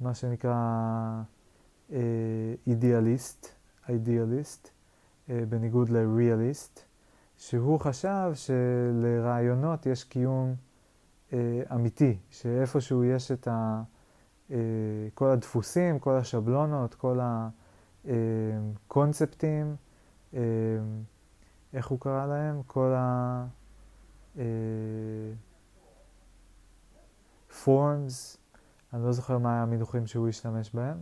מה שנקרא אידיאליסט, אידיאליסט, בניגוד לריאליסט, שהוא חשב שלרעיונות יש קיום אה, אמיתי, שאיפשהו יש את ה, אה, כל הדפוסים, כל השבלונות, כל הקונספטים, אה, איך הוא קרא להם? כל ה... אה, forms, אני לא זוכר מה המינוחים שהוא השתמש בהם,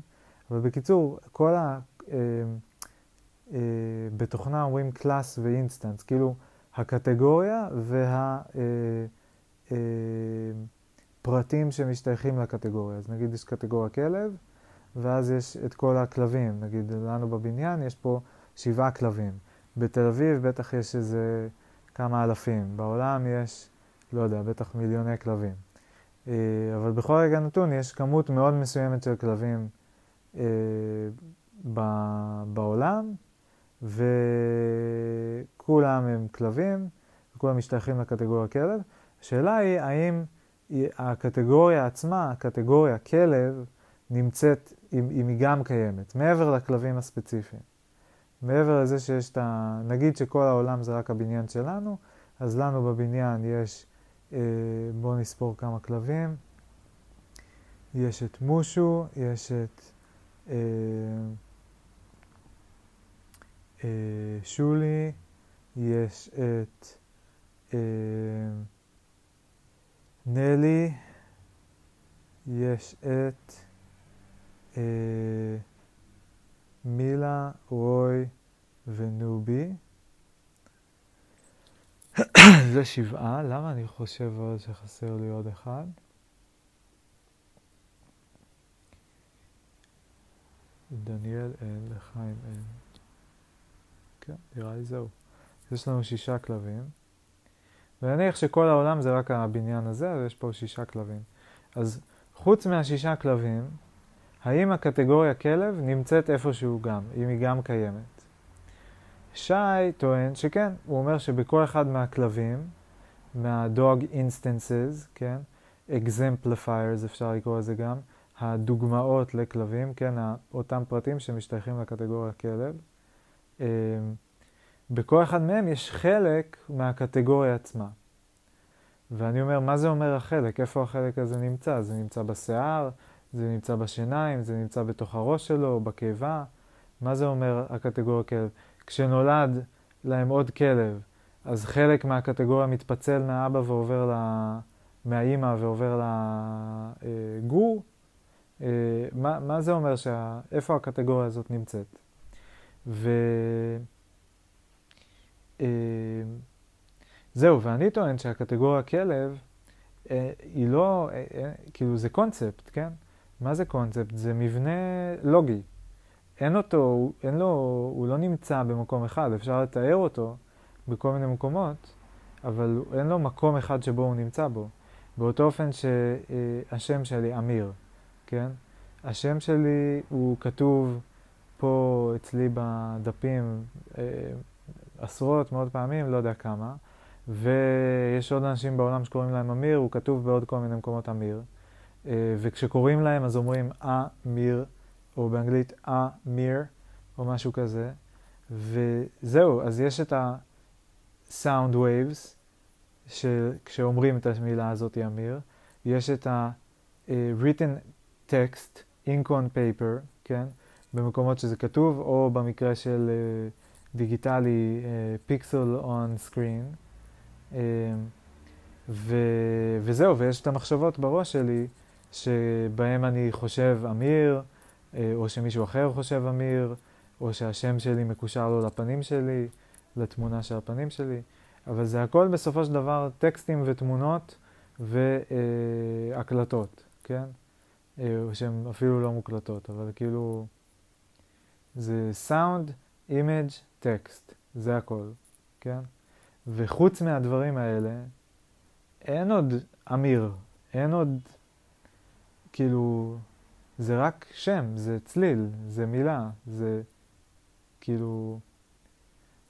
אבל בקיצור, כל אה, אה, בתוכנה אומרים class ו instance, כאילו הקטגוריה והפרטים שמשתייכים לקטגוריה. אז נגיד יש קטגוריה כלב, ואז יש את כל הכלבים. נגיד לנו בבניין יש פה שבעה כלבים. בתל אביב בטח יש איזה כמה אלפים. בעולם יש, לא יודע, בטח מיליוני כלבים. אה, אבל בכל רגע נתון יש כמות מאוד מסוימת של כלבים אה, בעולם, וכולם הם כלבים, וכולם משתייכים לקטגוריה כלב. השאלה היא האם הקטגוריה עצמה, הקטגוריה כלב, נמצאת, אם, אם היא גם קיימת, מעבר לכלבים הספציפיים. מעבר לזה שיש את ה... נגיד שכל העולם זה רק הבניין שלנו, אז לנו בבניין יש, אה, בואו נספור כמה כלבים. יש את מושו, יש את אה, אה, שולי, יש את אה, נלי, יש את אה, מילה, רוי ונובי. *coughs* זה שבעה, למה אני חושב שחסר לי עוד אחד? דניאל אין, לחיים אין. כן, נראה לי זהו. יש לנו שישה כלבים. ונניח שכל העולם זה רק הבניין הזה, אז יש פה שישה כלבים. אז חוץ מהשישה כלבים, האם הקטגוריה כלב נמצאת איפשהו גם, אם היא גם קיימת? שי טוען שכן, הוא אומר שבכל אחד מהכלבים, מה-dog instances, כן, exemplifiers אפשר לקרוא לזה גם, הדוגמאות לכלבים, כן, אותם פרטים שמשתייכים לקטגוריה כלב, אמ, בכל אחד מהם יש חלק מהקטגוריה עצמה. ואני אומר, מה זה אומר החלק? איפה החלק הזה נמצא? זה נמצא בשיער? זה נמצא בשיניים? זה נמצא בתוך הראש שלו? בקיבה? מה זה אומר הקטגוריה כלב? כשנולד להם עוד כלב, אז חלק מהקטגוריה מתפצל מהאבא ועובר ל... מהאימא ועובר לגור? אה, מה, מה זה אומר? שה... איפה הקטגוריה הזאת נמצאת? ו... אה, זהו, ואני טוען שהקטגוריה כלב אה, היא לא, כאילו זה קונספט, כן? מה זה קונספט? זה מבנה לוגי. אין אותו, אין לו, הוא לא נמצא במקום אחד, אפשר לתאר אותו בכל מיני מקומות, אבל אין לו מקום אחד שבו הוא נמצא בו. באותו אופן שהשם שלי אמיר, כן? השם שלי הוא כתוב פה אצלי בדפים אה, עשרות, מאות פעמים, לא יודע כמה, ויש עוד אנשים בעולם שקוראים להם אמיר, הוא כתוב בעוד כל מיני מקומות אמיר. אה, וכשקוראים להם אז אומרים אמיר, או באנגלית אמיר, או משהו כזה. וזהו, אז יש את ה-sound waves, כשאומרים את המילה הזאת אמיר, יש את ה-written text, ink on paper, כן? במקומות שזה כתוב, או במקרה של uh, דיגיטלי, pixel on screen. Uh, ו, וזהו, ויש את המחשבות בראש שלי, שבהם אני חושב אמיר, uh, או שמישהו אחר חושב אמיר, או שהשם שלי מקושר לו לפנים שלי, לתמונה של הפנים שלי. אבל זה הכל בסופו של דבר טקסטים ותמונות והקלטות, כן? שהן אפילו לא מוקלטות, אבל כאילו זה sound, image, text, זה הכל, כן? וחוץ מהדברים האלה, אין עוד אמיר, אין עוד, כאילו, זה רק שם, זה צליל, זה מילה, זה כאילו,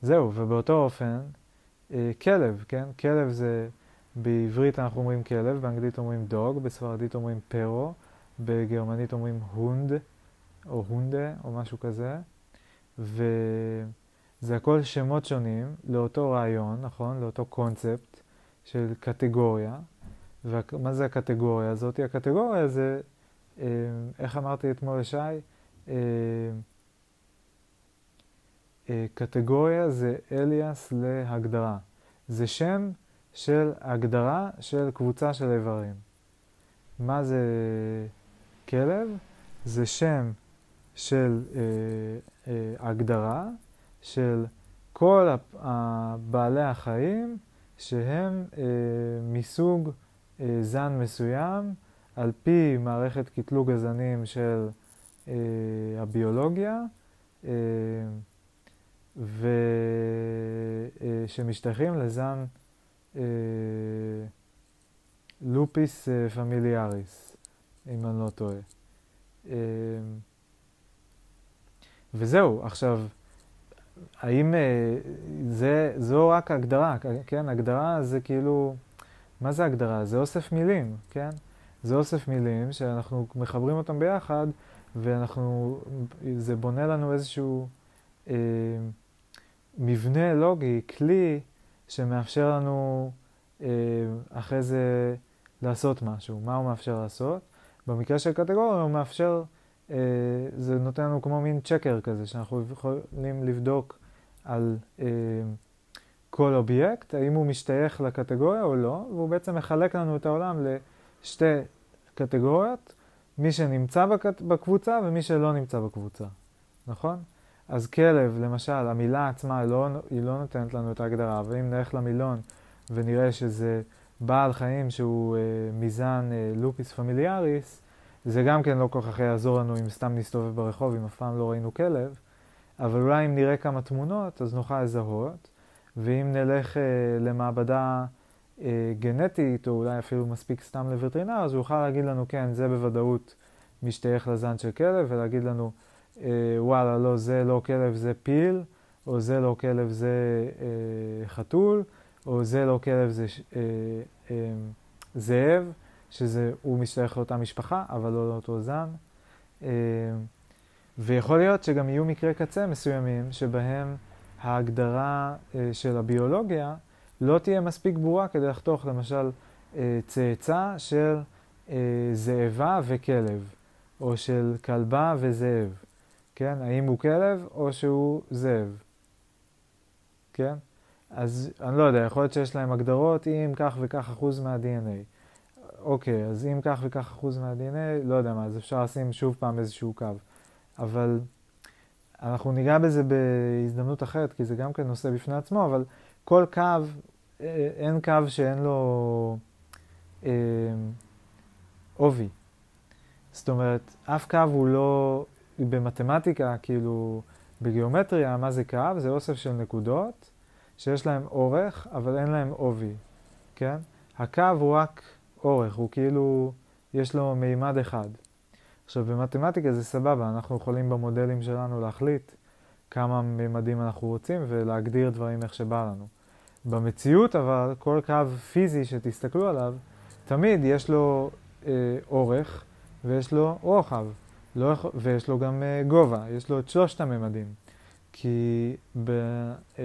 זהו, ובאותו אופן, אה, כלב, כן? כלב זה, בעברית אנחנו אומרים כלב, באנגלית אומרים דוג, בספרדית אומרים פרו, בגרמנית אומרים הונד, או הונדה, או משהו כזה, וזה הכל שמות שונים לאותו רעיון, נכון? לאותו קונספט של קטגוריה. ומה זה הקטגוריה הזאת? הקטגוריה זה, אה, איך אמרתי אתמול לשי? אה, אה, קטגוריה זה אליאס להגדרה. זה שם של הגדרה של קבוצה של איברים. מה זה כלב? זה שם של אה, אה, הגדרה של כל בעלי החיים שהם אה, מסוג אה, זן מסוים על פי מערכת קטלוג הזנים של אה, הביולוגיה אה, ושמשתייכים אה, לזן אה, לופיס אה, פמיליאריס, אם אני לא טועה. אה, וזהו, עכשיו, האם אה, זה, זו רק הגדרה, כן? הגדרה זה כאילו, מה זה הגדרה? זה אוסף מילים, כן? זה אוסף מילים שאנחנו מחברים אותם ביחד, ואנחנו, זה בונה לנו איזשהו אה, מבנה לוגי, כלי, שמאפשר לנו אה, אחרי זה לעשות משהו. מה הוא מאפשר לעשות? במקרה של קטגוריה הוא מאפשר זה נותן לנו כמו מין צ'קר כזה, שאנחנו יכולים לבדוק על אה, כל אובייקט, האם הוא משתייך לקטגוריה או לא, והוא בעצם מחלק לנו את העולם לשתי קטגוריות, מי שנמצא בקבוצה ומי שלא נמצא בקבוצה, נכון? אז כלב, למשל, המילה עצמה לא, היא לא נותנת לנו את ההגדרה, ואם נלך למילון ונראה שזה בעל חיים שהוא אה, מזן אה, לופיס פמיליאריס, זה גם כן לא כל כך יעזור לנו אם סתם נסתובב ברחוב, אם אף פעם לא ראינו כלב, אבל אולי אם נראה כמה תמונות, אז נוכל לזהות, ואם נלך אה, למעבדה אה, גנטית, או אולי אפילו מספיק סתם לווטרינר, אז הוא יוכל להגיד לנו, כן, זה בוודאות משתייך לזן של כלב, ולהגיד לנו, אה, וואלה, לא, זה לא כלב, זה פיל, או זה לא כלב, זה אה, חתול, או זה לא כלב, זה אה, אה, זאב. שהוא משתייך לאותה משפחה, אבל לא לאותו זן. אה, ויכול להיות שגם יהיו מקרי קצה מסוימים שבהם ההגדרה אה, של הביולוגיה לא תהיה מספיק ברורה כדי לחתוך למשל אה, צאצא של זאבה וכלב, או של כלבה וזאב, כן? האם הוא כלב או שהוא זאב, כן? אז אני לא יודע, יכול להיות שיש להם הגדרות עם כך וכך אחוז מה-DNA. אוקיי, אז אם כך וכך אחוז מה-DNA, לא יודע מה, אז אפשר לשים שוב פעם איזשהו קו. אבל אנחנו ניגע בזה בהזדמנות אחרת, כי זה גם כן נושא בפני עצמו, אבל כל קו, אה, אין קו שאין לו אה, עובי. זאת אומרת, אף קו הוא לא, במתמטיקה, כאילו, בגיאומטריה, מה זה קו? זה אוסף של נקודות שיש להם אורך, אבל אין להם עובי, כן? הקו הוא רק אורך, הוא כאילו, יש לו מימד אחד. עכשיו, במתמטיקה זה סבבה, אנחנו יכולים במודלים שלנו להחליט כמה מימדים אנחנו רוצים ולהגדיר דברים איך שבא לנו. במציאות אבל, כל קו פיזי שתסתכלו עליו, תמיד יש לו אה, אורך ויש לו רוחב, לא, ויש לו גם אה, גובה, יש לו את שלושת הממדים. כי ב, אה,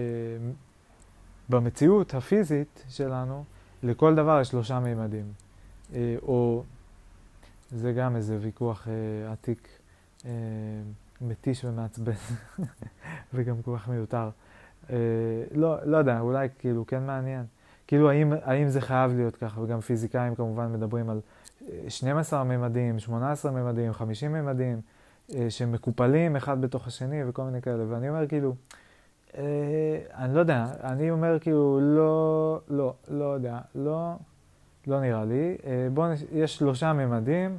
במציאות הפיזית שלנו, לכל דבר יש שלושה מימדים. אה, או זה גם איזה ויכוח אה, עתיק, אה, מתיש ומעצבן, *laughs* וגם כל כך מיותר. לא, לא יודע, אולי כאילו כן מעניין. כאילו, האם, האם זה חייב להיות ככה? וגם פיזיקאים כמובן מדברים על 12 ממדים, 18 ממדים, 50 ממדים, שמקופלים אחד בתוך השני וכל מיני כאלה. ואני אומר כאילו, אני לא יודע, אני אומר כאילו, לא, לא, לא יודע, לא... לא נראה לי. אה, בואו, יש שלושה ממדים.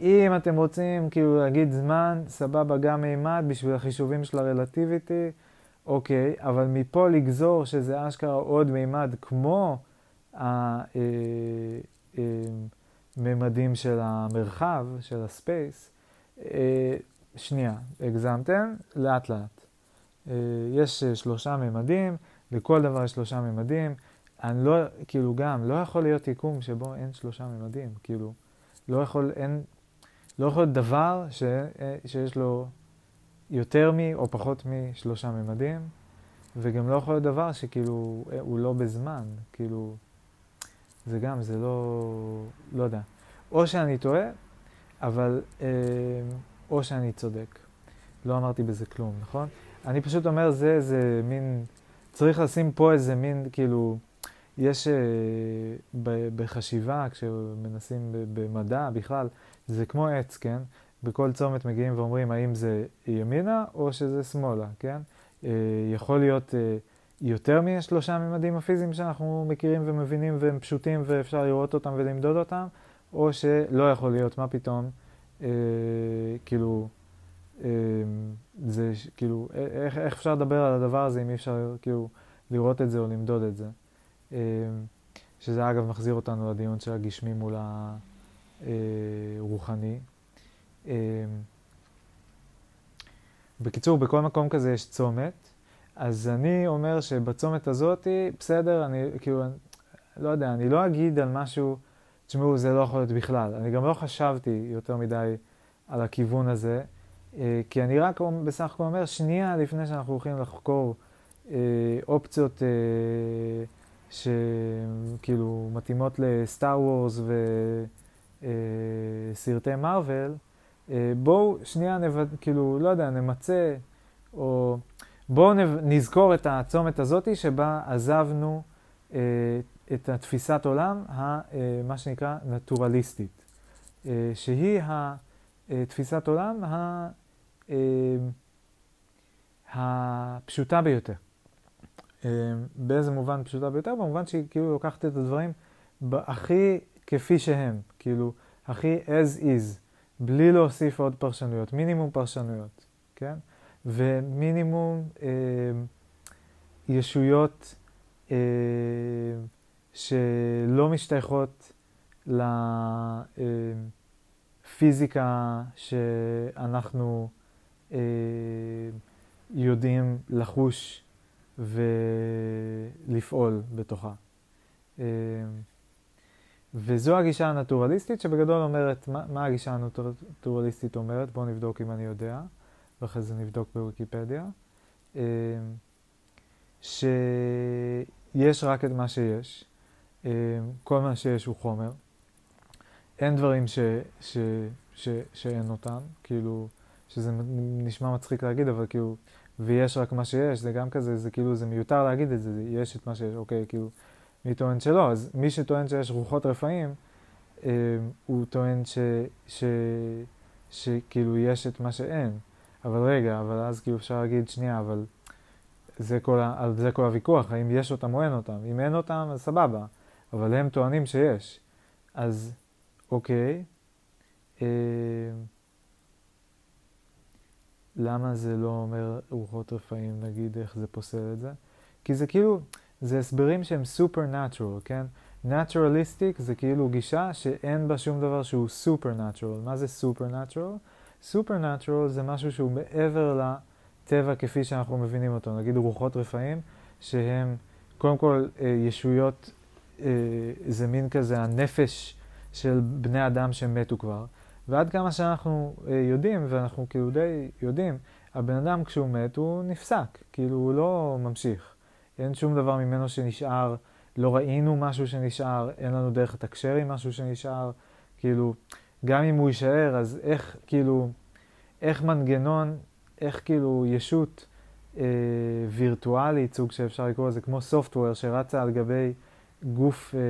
אם אתם רוצים כאילו להגיד זמן, סבבה, גם מימד בשביל החישובים של הרלטיביטי, אוקיי, אבל מפה לגזור שזה אשכרה עוד מימד כמו הממדים אה, אה, של המרחב, של הספייס, שנייה, הגזמתם, לאט לאט. יש שלושה ממדים, לכל דבר יש שלושה ממדים. אני לא, כאילו גם, לא יכול להיות יקום שבו אין שלושה ממדים, כאילו, לא יכול, אין, לא יכול להיות דבר ש, שיש לו יותר מ או פחות משלושה ממדים, וגם לא יכול להיות דבר שכאילו, הוא לא בזמן, כאילו, זה גם, זה לא, לא יודע. או שאני טועה, אבל, אה, או שאני צודק. לא אמרתי בזה כלום, נכון? אני פשוט אומר, זה איזה מין, צריך לשים פה איזה מין, כאילו, יש uh, בחשיבה, כשמנסים במדע בכלל, זה כמו עץ, כן? בכל צומת מגיעים ואומרים האם זה ימינה או שזה שמאלה, כן? אה, יכול להיות אה, יותר משלושה ממדים הפיזיים שאנחנו מכירים ומבינים והם פשוטים ואפשר לראות אותם ולמדוד אותם, או שלא יכול להיות, מה פתאום, אה, כאילו, אה, זה כאילו, איך, איך אפשר לדבר על הדבר הזה אם אי אפשר כאילו לראות את זה או למדוד את זה. אה, שזה אגב מחזיר אותנו לדיון של הגשמי מול הרוחני. אה, בקיצור, בכל מקום כזה יש צומת, אז אני אומר שבצומת הזאת, בסדר, אני כאילו, לא יודע, אני לא אגיד על משהו, תשמעו, זה לא יכול להיות בכלל. אני גם לא חשבתי יותר מדי על הכיוון הזה, אה, כי אני רק בסך הכל אומר, שנייה לפני שאנחנו הולכים לחקור אופציות שכאילו מתאימות לסטאר וורס וסרטי מארוול, אה, בואו שנייה נבד, כאילו, לא יודע, נמצה, או בואו נזכור את הצומת הזאתי שבה עזבנו אה, את התפיסת עולם, אה, מה שנקרא נטורליסטית, שהיא התפיסת עולם הפשוטה ביותר. אה, באיזה מובן פשוטה ביותר? במובן שהיא כאילו לוקחת את הדברים הכי כפי שהם, כאילו, הכי as is. בלי להוסיף עוד פרשנויות, מינימום פרשנויות, כן? ומינימום אה, ישויות אה, שלא משתייכות לפיזיקה אה, שאנחנו אה, יודעים לחוש ולפעול בתוכה. אה, וזו הגישה הנטורליסטית שבגדול אומרת, מה, מה הגישה הנטורליסטית אומרת? בואו נבדוק אם אני יודע, ואחרי זה נבדוק בוויקיפדיה. אה, שיש רק את מה שיש, אה, כל מה שיש הוא חומר. אין דברים ש, ש, ש, שאין אותם, כאילו, שזה נשמע מצחיק להגיד, אבל כאילו, ויש רק מה שיש, זה גם כזה, זה כאילו, זה מיותר להגיד את זה, יש את מה שיש, אוקיי, כאילו, מי טוען שלא? אז מי שטוען שיש רוחות רפאים, אה, הוא טוען ש, ש, שכאילו יש את מה שאין. אבל רגע, אבל אז כאילו אפשר להגיד, שנייה, אבל זה כל ה, זה כל הוויכוח, האם יש אותם או אין אותם. אם אין אותם, אז סבבה, אבל הם טוענים שיש. אז אוקיי, אה, למה זה לא אומר רוחות רפאים, נגיד, איך זה פוסל את זה? כי זה כאילו, זה הסברים שהם supernatural, כן? Naturalistic זה כאילו גישה שאין בה שום דבר שהוא supernatural. מה זה supernatural? supernatural זה משהו שהוא מעבר לטבע כפי שאנחנו מבינים אותו. נגיד רוחות רפאים, שהם קודם כל אה, ישויות, אה, זה מין כזה הנפש של בני אדם שמתו כבר. ועד כמה שאנחנו אה, יודעים, ואנחנו כאילו די יודעים, הבן אדם כשהוא מת הוא נפסק, כאילו הוא לא ממשיך. אין שום דבר ממנו שנשאר, לא ראינו משהו שנשאר, אין לנו דרך לתקשר עם משהו שנשאר, כאילו, גם אם הוא יישאר, אז איך, כאילו, איך מנגנון, איך כאילו ישות אה, וירטואלית, סוג שאפשר לקרוא לזה, כמו סופטוור שרצה על גבי גוף אה,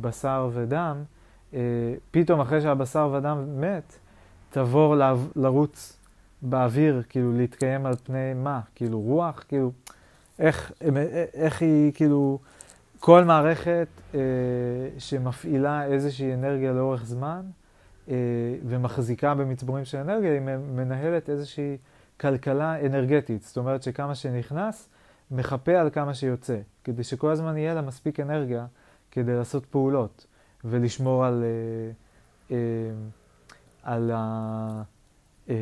בשר ודם, פתאום אחרי שהבשר ודם מת, תבור לרוץ באוויר, כאילו להתקיים על פני מה? כאילו רוח? כאילו... איך, איך היא, כאילו, כל מערכת אה, שמפעילה איזושהי אנרגיה לאורך זמן אה, ומחזיקה במצבורים של אנרגיה, היא מנהלת איזושהי כלכלה אנרגטית. זאת אומרת שכמה שנכנס, מחפה על כמה שיוצא, כדי שכל הזמן יהיה לה מספיק אנרגיה כדי לעשות פעולות ולשמור על, אה, אה, על ה... אה,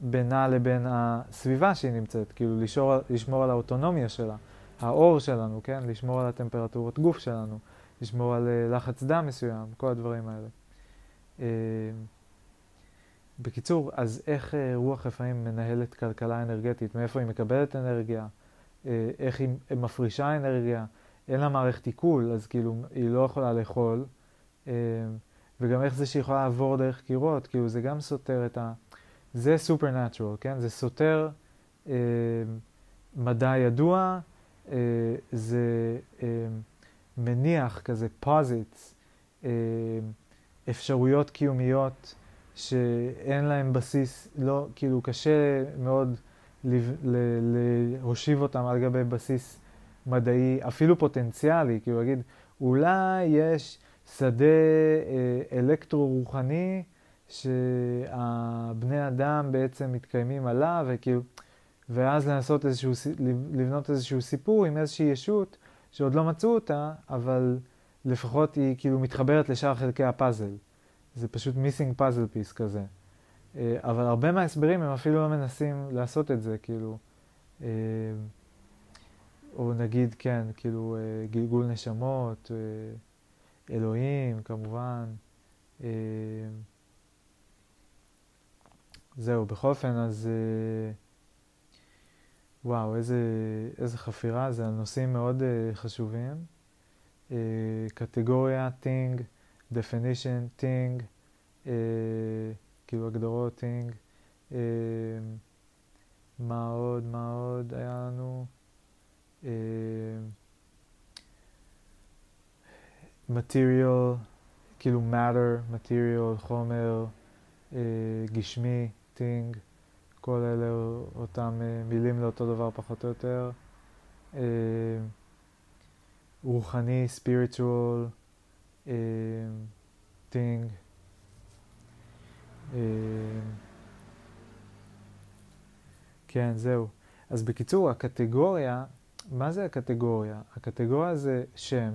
בינה לבין הסביבה שהיא נמצאת, כאילו לשמור, לשמור על האוטונומיה שלה, האור שלנו, כן? לשמור על הטמפרטורות גוף שלנו, לשמור על לחץ דם מסוים, כל הדברים האלה. בקיצור, אז איך רוח רפאים מנהלת כלכלה אנרגטית? מאיפה היא מקבלת אנרגיה? איך היא מפרישה אנרגיה? אין לה מערכת עיכול, אז כאילו היא לא יכולה לאכול. אה, וגם איך זה שהיא יכולה לעבור דרך קירות, כאילו זה גם סותר את ה... זה supernatural, כן? זה סותר אה, מדע ידוע, אה, זה אה, מניח כזה posits, אה, אפשרויות קיומיות שאין להם בסיס, לא, כאילו קשה מאוד להושיב אותם על גבי בסיס מדעי, אפילו פוטנציאלי, כאילו להגיד, אולי יש שדה אה, אלקטרו-רוחני שהבני אדם בעצם מתקיימים עליו, וכאילו, ואז לנסות איזשהו, לבנות איזשהו סיפור עם איזושהי ישות שעוד לא מצאו אותה, אבל לפחות היא כאילו מתחברת לשאר חלקי הפאזל. זה פשוט מיסינג פאזל פיס כזה. אה, אבל הרבה מההסברים הם אפילו לא מנסים לעשות את זה, כאילו, אה, או נגיד, כן, כאילו, אה, גלגול נשמות, אלוהים, כמובן. זהו, בכל אופן, אז וואו, איזה, איזה חפירה, זה נושאים מאוד חשובים. קטגוריה, thing, definition, thing, כאילו הגדרות, טינג. אה, מה עוד, מה עוד היה לנו? אה, material, כאילו matter, material, חומר, אה, גשמי, thing, כל אלה אותם מילים לאותו דבר פחות או יותר. רוחני, spiritual, thing. אה, כן, זהו. אז בקיצור, הקטגוריה, מה זה הקטגוריה? הקטגוריה זה שם,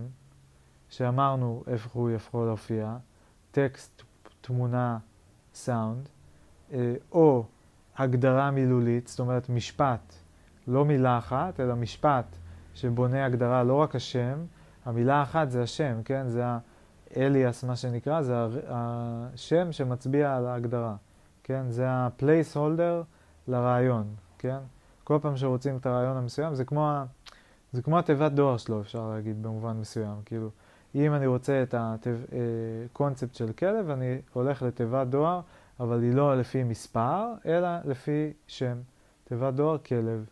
שאמרנו איפה הוא יכול להופיע, טקסט, תמונה, סאונד, אה, או הגדרה מילולית, זאת אומרת משפט, לא מילה אחת, אלא משפט שבונה הגדרה, לא רק השם, המילה האחת זה השם, כן? זה אליאס, מה שנקרא, זה השם שמצביע על ההגדרה, כן? זה ה-place holder לרעיון, כן? כל פעם שרוצים את הרעיון המסוים, זה כמו, זה כמו התיבת דואר שלו, אפשר להגיד, במובן מסוים. כאילו, אם אני רוצה את הקונספט אה, של כלב, אני הולך לתיבת דואר, אבל היא לא לפי מספר, אלא לפי שם. תיבת דואר כלב.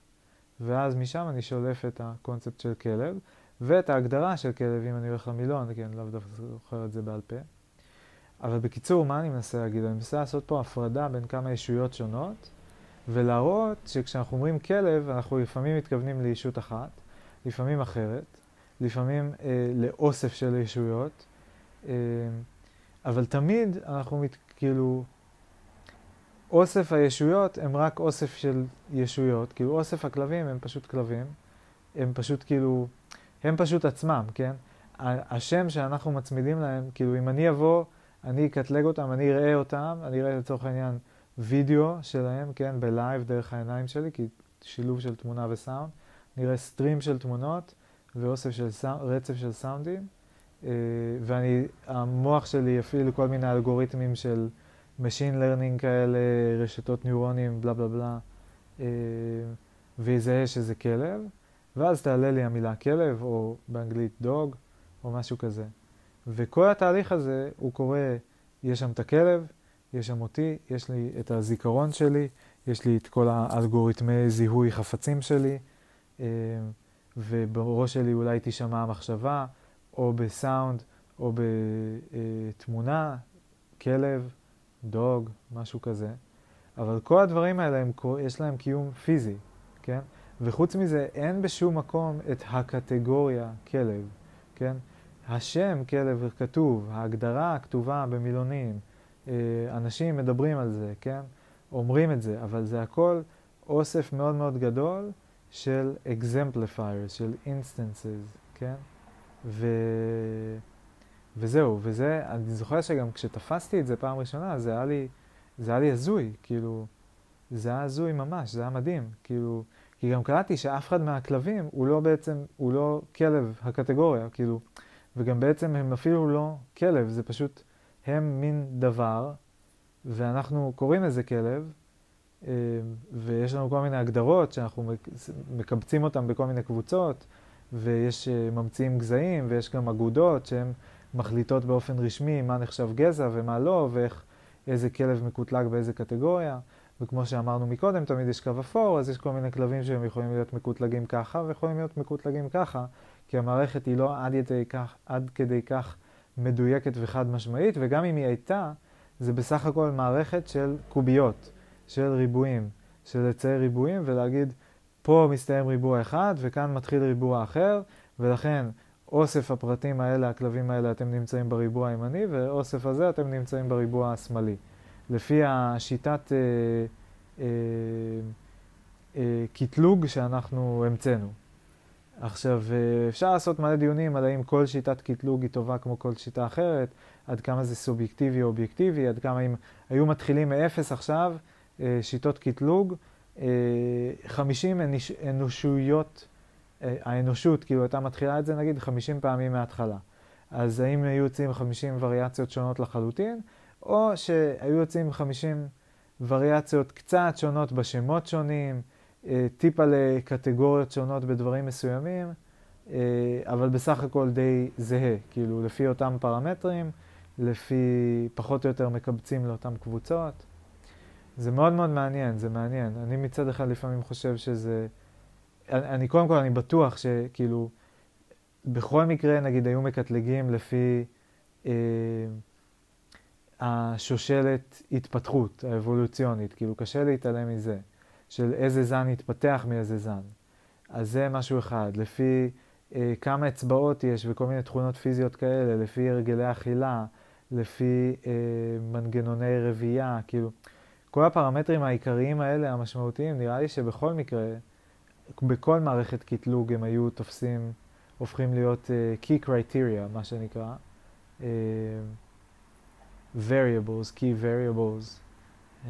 ואז משם אני שולף את הקונספט של כלב. ואת ההגדרה של כלב, אם אני הולך למילון, כן, לאו דווקא זוכר את זה בעל פה. אבל בקיצור, מה אני מנסה להגיד? אני מנסה לעשות פה הפרדה בין כמה ישויות שונות, ולהראות שכשאנחנו אומרים כלב, אנחנו לפעמים מתכוונים לישות אחת, לפעמים אחרת, לפעמים אה, לאוסף של ישויות, אה, אבל תמיד אנחנו מת, כאילו, אוסף הישויות הם רק אוסף של ישויות, כאילו אוסף הכלבים הם פשוט כלבים, הם פשוט כאילו הם פשוט עצמם, כן? השם שאנחנו מצמידים להם, כאילו אם אני אבוא, אני אקטלג אותם, אני אראה אותם, אני אראה לצורך העניין וידאו שלהם, כן? ב live דרך העיניים שלי, כי שילוב של תמונה וסאונד. נראה stream של תמונות ואוסף של סאונד, רצף של סאונדים. אה, ואני, המוח שלי יפעיל כל מיני אלגוריתמים של Machine Learning כאלה, רשתות ניורונים, בלה בלה בלה, אה, ויזהה שזה כלב. ואז תעלה לי המילה כלב, או באנגלית דוג, או משהו כזה. וכל התהליך הזה, הוא קורה, יש שם את הכלב, יש שם אותי, יש לי את הזיכרון שלי, יש לי את כל האלגוריתמי זיהוי חפצים שלי, ובראש שלי אולי תישמע המחשבה, או בסאונד, או בתמונה, כלב, דוג, משהו כזה. אבל כל הדברים האלה, הם, יש להם קיום פיזי, כן? וחוץ מזה, אין בשום מקום את הקטגוריה כלב, כן? השם כלב כתוב, ההגדרה כתובה במילונים, אה, אנשים מדברים על זה, כן? אומרים את זה, אבל זה הכל אוסף מאוד מאוד גדול של exemplifiers, של instances, כן? ו... וזהו, וזה, אני זוכר שגם כשתפסתי את זה פעם ראשונה, זה היה לי, זה היה לי הזוי, כאילו, זה היה הזוי ממש, זה היה מדהים, כאילו, כי גם קראתי שאף אחד מהכלבים הוא לא בעצם, הוא לא כלב הקטגוריה, כאילו, וגם בעצם הם אפילו לא כלב, זה פשוט, הם מין דבר, ואנחנו קוראים לזה כלב, ויש לנו כל מיני הגדרות שאנחנו מקבצים אותן בכל מיני קבוצות, ויש אה, ממציאים גזעים, ויש גם אגודות שהן מחליטות באופן רשמי מה נחשב גזע ומה לא, ואיך, איזה כלב מקוטלג באיזה קטגוריה. וכמו שאמרנו מקודם, תמיד יש קו אפור, אז יש כל מיני כלבים שהם יכולים להיות מקוטלגים ככה, ויכולים להיות מקוטלגים ככה, כי המערכת היא לא עד, כך, עד כדי כך מדויקת וחד משמעית, וגם אם היא הייתה, זה בסך הכל מערכת של קוביות, של ריבועים, של לצייר ריבועים ולהגיד, פה מסתיים ריבוע אחד וכאן מתחיל ריבוע אחר, ולכן אוסף הפרטים האלה, הכלבים האלה, אתם נמצאים בריבוע הימני, ואוסף הזה אתם נמצאים בריבוע השמאלי. לפי השיטת אה, אה, אה, קטלוג שאנחנו המצאנו. עכשיו, אה, אפשר לעשות מלא דיונים על האם כל שיטת קטלוג היא טובה כמו כל שיטה אחרת, עד כמה זה סובייקטיבי או אובייקטיבי, עד כמה אם היו מתחילים מאפס עכשיו, שיטות קטלוג, 50 אה, אנושיות, האנושות כאילו הייתה מתחילה את זה נגיד 50 פעמים מההתחלה. אז האם היו יוצאים 50 וריאציות שונות לחלוטין, או שהיו יוצאים 50 וריאציות קצת שונות בשמות שונים, אה, טיפה לקטגוריות שונות בדברים מסוימים, אה, אבל בסך הכל די זהה, כאילו לפי אותם פרמטרים, לפי פחות או יותר מקבצים לאותן קבוצות. זה מאוד מאוד מעניין, זה מעניין. אני מצד אחד לפעמים חושב שזה... אני, אני קודם כל, אני בטוח שכאילו, בכל מקרה, נגיד, היו מקטלגים לפי אה, השושלת התפתחות האבולוציונית, כאילו, קשה להתעלם מזה. של איזה זן יתפתח מאיזה זן. אז זה משהו אחד. לפי אה, כמה אצבעות יש וכל מיני תכונות פיזיות כאלה, לפי הרגלי אכילה, לפי אה, מנגנוני רבייה, כאילו, כל הפרמטרים העיקריים האלה, המשמעותיים, נראה לי שבכל מקרה, בכל מערכת קטלוג הם היו תופסים, הופכים להיות uh, key criteria, מה שנקרא, uh, variables, key variables. Uh,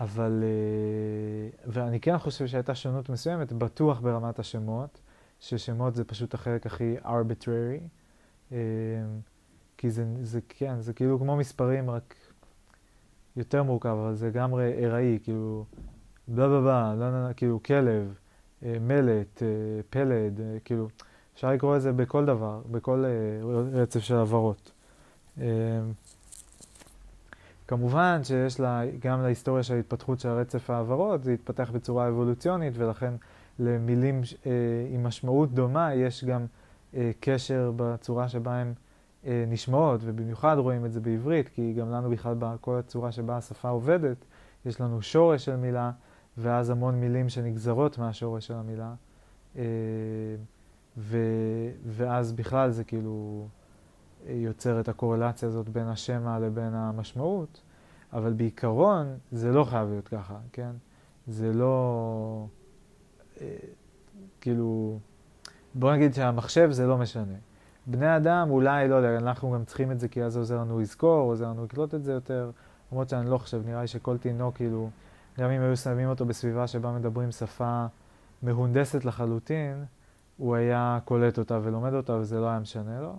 אבל, אה, ואני כן חושב שהייתה שונות מסוימת, בטוח ברמת השמות, ששמות זה פשוט החלק הכי arbitrary, אה, כי זה, זה כן, זה כאילו כמו מספרים, רק יותר מורכב, אבל זה לגמרי ארעי, כאילו, בלה בלה בלה, לא, לא, לא, כאילו כלב, אה, מלט, פלד, כאילו, אפשר לקרוא לזה בכל דבר, בכל רצף של עברות. כמובן שיש לה, גם להיסטוריה של ההתפתחות של הרצף העברות, זה התפתח בצורה אבולוציונית, ולכן למילים אה, עם משמעות דומה יש גם אה, קשר בצורה שבה אה, נשמעות, ובמיוחד רואים את זה בעברית, כי גם לנו בכלל בכל הצורה שבה השפה עובדת, יש לנו שורש של מילה, ואז המון מילים שנגזרות מהשורש של המילה. אה, ו, ואז בכלל זה כאילו... יוצר את הקורלציה הזאת בין השמע לבין המשמעות, אבל בעיקרון זה לא חייב להיות ככה, כן? זה לא... אה, כאילו... בוא נגיד שהמחשב זה לא משנה. בני אדם אולי, לא יודע, אנחנו גם צריכים את זה כי אז זה עוזר לנו לזכור, עוזר לנו לקלוט את זה יותר, למרות שאני לא חושב, נראה לי שכל תינוק, כאילו, גם אם היו שמים אותו בסביבה שבה מדברים שפה מהונדסת לחלוטין, הוא היה קולט אותה ולומד אותה וזה לא היה משנה לו.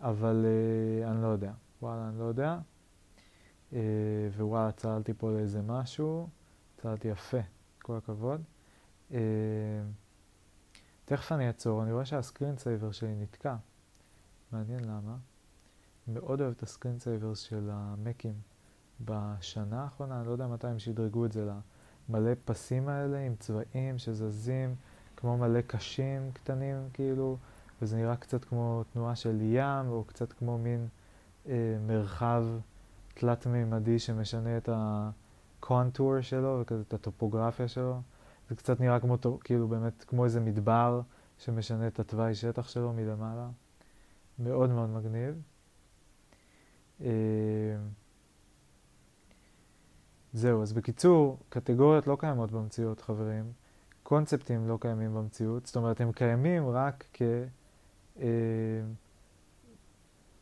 אבל אה, אני לא יודע. וואלה, אני לא יודע. אה, ווואלה, צללתי פה לאיזה משהו. צללתי יפה, כל הכבוד. אה, תכף אני אעצור, אני רואה שה screen saver שלי נתקע. מעניין למה. מאוד אוהב את ה screen saver של המקים בשנה האחרונה, אני לא יודע מתי הם שדרגו את זה למלא פסים האלה עם צבעים שזזים כמו מלא קשים קטנים כאילו. וזה נראה קצת כמו תנועה של ים, או קצת כמו מין אה, מרחב תלת-מימדי שמשנה את הקונטור שלו, וכזה את הטופוגרפיה שלו. זה קצת נראה כמו, כאילו באמת, כמו איזה מדבר שמשנה את התוואי שטח שלו מלמעלה. מאוד מאוד מגניב. אה, זהו, אז בקיצור, קטגוריות לא קיימות במציאות, חברים. קונספטים לא קיימים במציאות, זאת אומרת, הם קיימים רק כ... אה,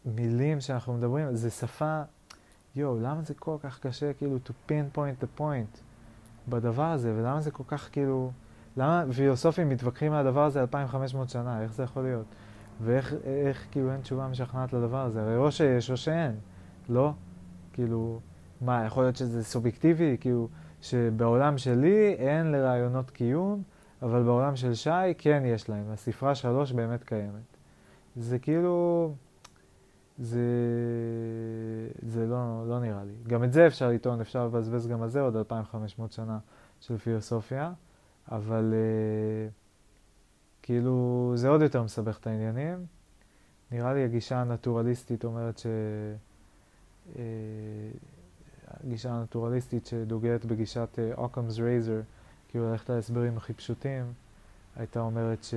מילים שאנחנו מדברים, זה שפה, יואו, למה זה כל כך קשה כאילו to pinpoint the point בדבר הזה, ולמה זה כל כך כאילו, למה פילוסופים מתווכחים על הדבר הזה 2,500 שנה, איך זה יכול להיות? ואיך איך, כאילו אין תשובה משכנעת לדבר הזה? הרי או שיש או שאין, לא? כאילו, מה, יכול להיות שזה סובייקטיבי? כאילו, שבעולם שלי אין לרעיונות קיום, אבל בעולם של שי כן יש להם. הספרה שלוש באמת קיימת. זה כאילו, זה, זה לא, לא נראה לי. גם את זה אפשר לטעון, אפשר לבזבז גם על זה עוד 2,500 שנה של פילוסופיה, אבל uh, כאילו זה עוד יותר מסבך את העניינים, נראה לי הגישה הנטורליסטית אומרת ש... אה, הגישה הנטורליסטית שדוגלת בגישת אוקאמס uh, רייזר, כאילו ללכת להסברים הכי פשוטים, הייתה אומרת ש...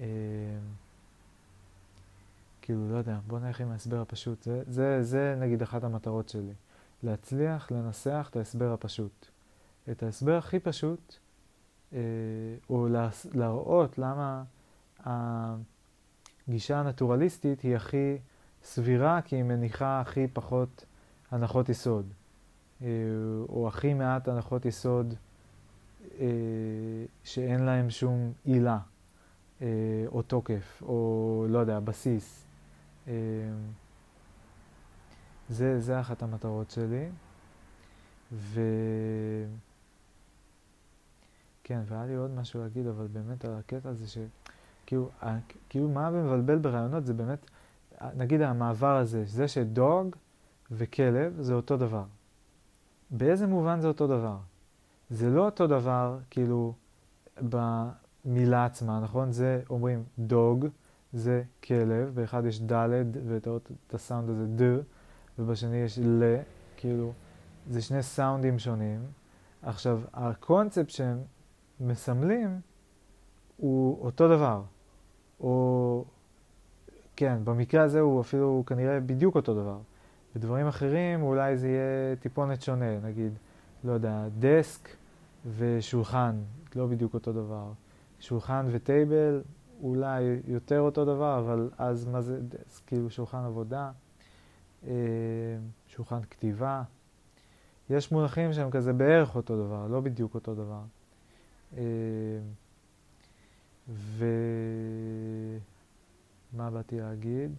אה, כאילו, לא יודע, בוא נלך עם ההסבר הפשוט. זה, זה, זה נגיד אחת המטרות שלי. להצליח לנסח את ההסבר הפשוט. את ההסבר הכי פשוט, אה, או להראות למה הגישה הנטורליסטית היא הכי סבירה, כי היא מניחה הכי פחות הנחות יסוד, אה, או הכי מעט הנחות יסוד אה, שאין להם שום עילה, אה, או תוקף, או לא יודע, בסיס. זה, זה אחת המטרות שלי. ו... כן, והיה לי עוד משהו להגיד, אבל באמת על הקטע הזה ש... כאילו, כאילו מה מבלבל ברעיונות זה באמת, נגיד המעבר הזה, זה שדוג וכלב זה אותו דבר. באיזה מובן זה אותו דבר? זה לא אותו דבר, כאילו, במילה עצמה, נכון? זה, אומרים דוג, זה כלב, באחד יש ד' ואתה רואה את הסאונד הזה ד, ובשני יש ל, כאילו, זה שני סאונדים שונים. עכשיו, הקונספט שהם מסמלים הוא אותו דבר. או, כן, במקרה הזה הוא אפילו כנראה בדיוק אותו דבר. בדברים אחרים אולי זה יהיה טיפונת שונה, נגיד, לא יודע, דסק ושולחן, לא בדיוק אותו דבר. שולחן וטייבל, אולי יותר אותו דבר, אבל אז מה זה דסק? כאילו שולחן עבודה, אה, שולחן כתיבה. יש מונחים שהם כזה בערך אותו דבר, לא בדיוק אותו דבר. אה, ומה באתי להגיד?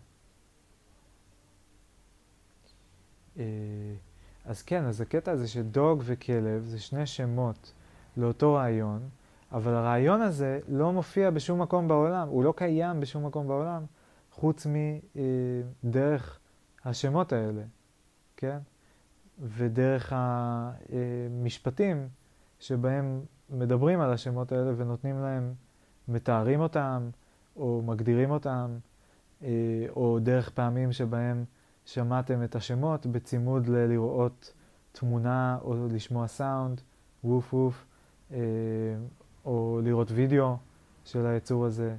אה, אז כן, אז הקטע הזה שדוג וכלב זה שני שמות לאותו רעיון, אבל הרעיון הזה לא מופיע בשום מקום בעולם, הוא לא קיים בשום מקום בעולם, חוץ מדרך השמות האלה, כן? ודרך המשפטים שבהם מדברים על השמות האלה ונותנים להם, מתארים אותם או מגדירים אותם, אה, או דרך פעמים שבהם שמעתם את השמות בצימוד ללראות תמונה או לשמוע סאונד, ווף ווף, אה, או לראות וידאו של היצור הזה,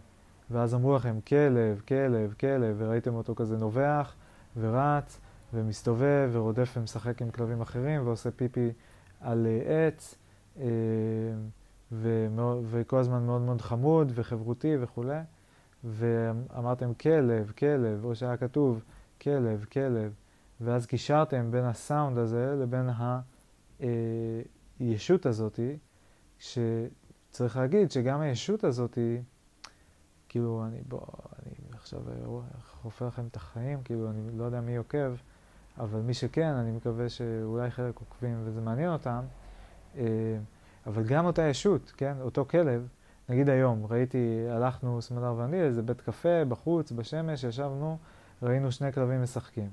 ואז אמרו לכם כלב, כלב, כלב, וראיתם אותו כזה נובח ורץ ומסתובב ורודף ומשחק עם כלבים אחרים ועושה פיפי על אה, עץ, אה, וכל הזמן מאוד מאוד חמוד וחברותי וכולי, ואמרתם כלב, כלב, או שהיה כתוב כלב, כלב, ואז קישרתם בין הסאונד הזה לבין הישות הזאתי, שצריך להגיד שגם הישות הזאתי, כאילו, אני, בוא, אני עכשיו חופר לכם את החיים, כאילו, אני לא יודע מי עוקב, אבל מי שכן, אני מקווה שאולי חלק עוקבים וזה מעניין אותם, אה, אבל גם אותה ישות, כן, אותו כלב, נגיד היום, ראיתי, הלכנו, סמדר ואני, לאיזה בית קפה, בחוץ, בשמש, ישבנו, ראינו שני כלבים משחקים.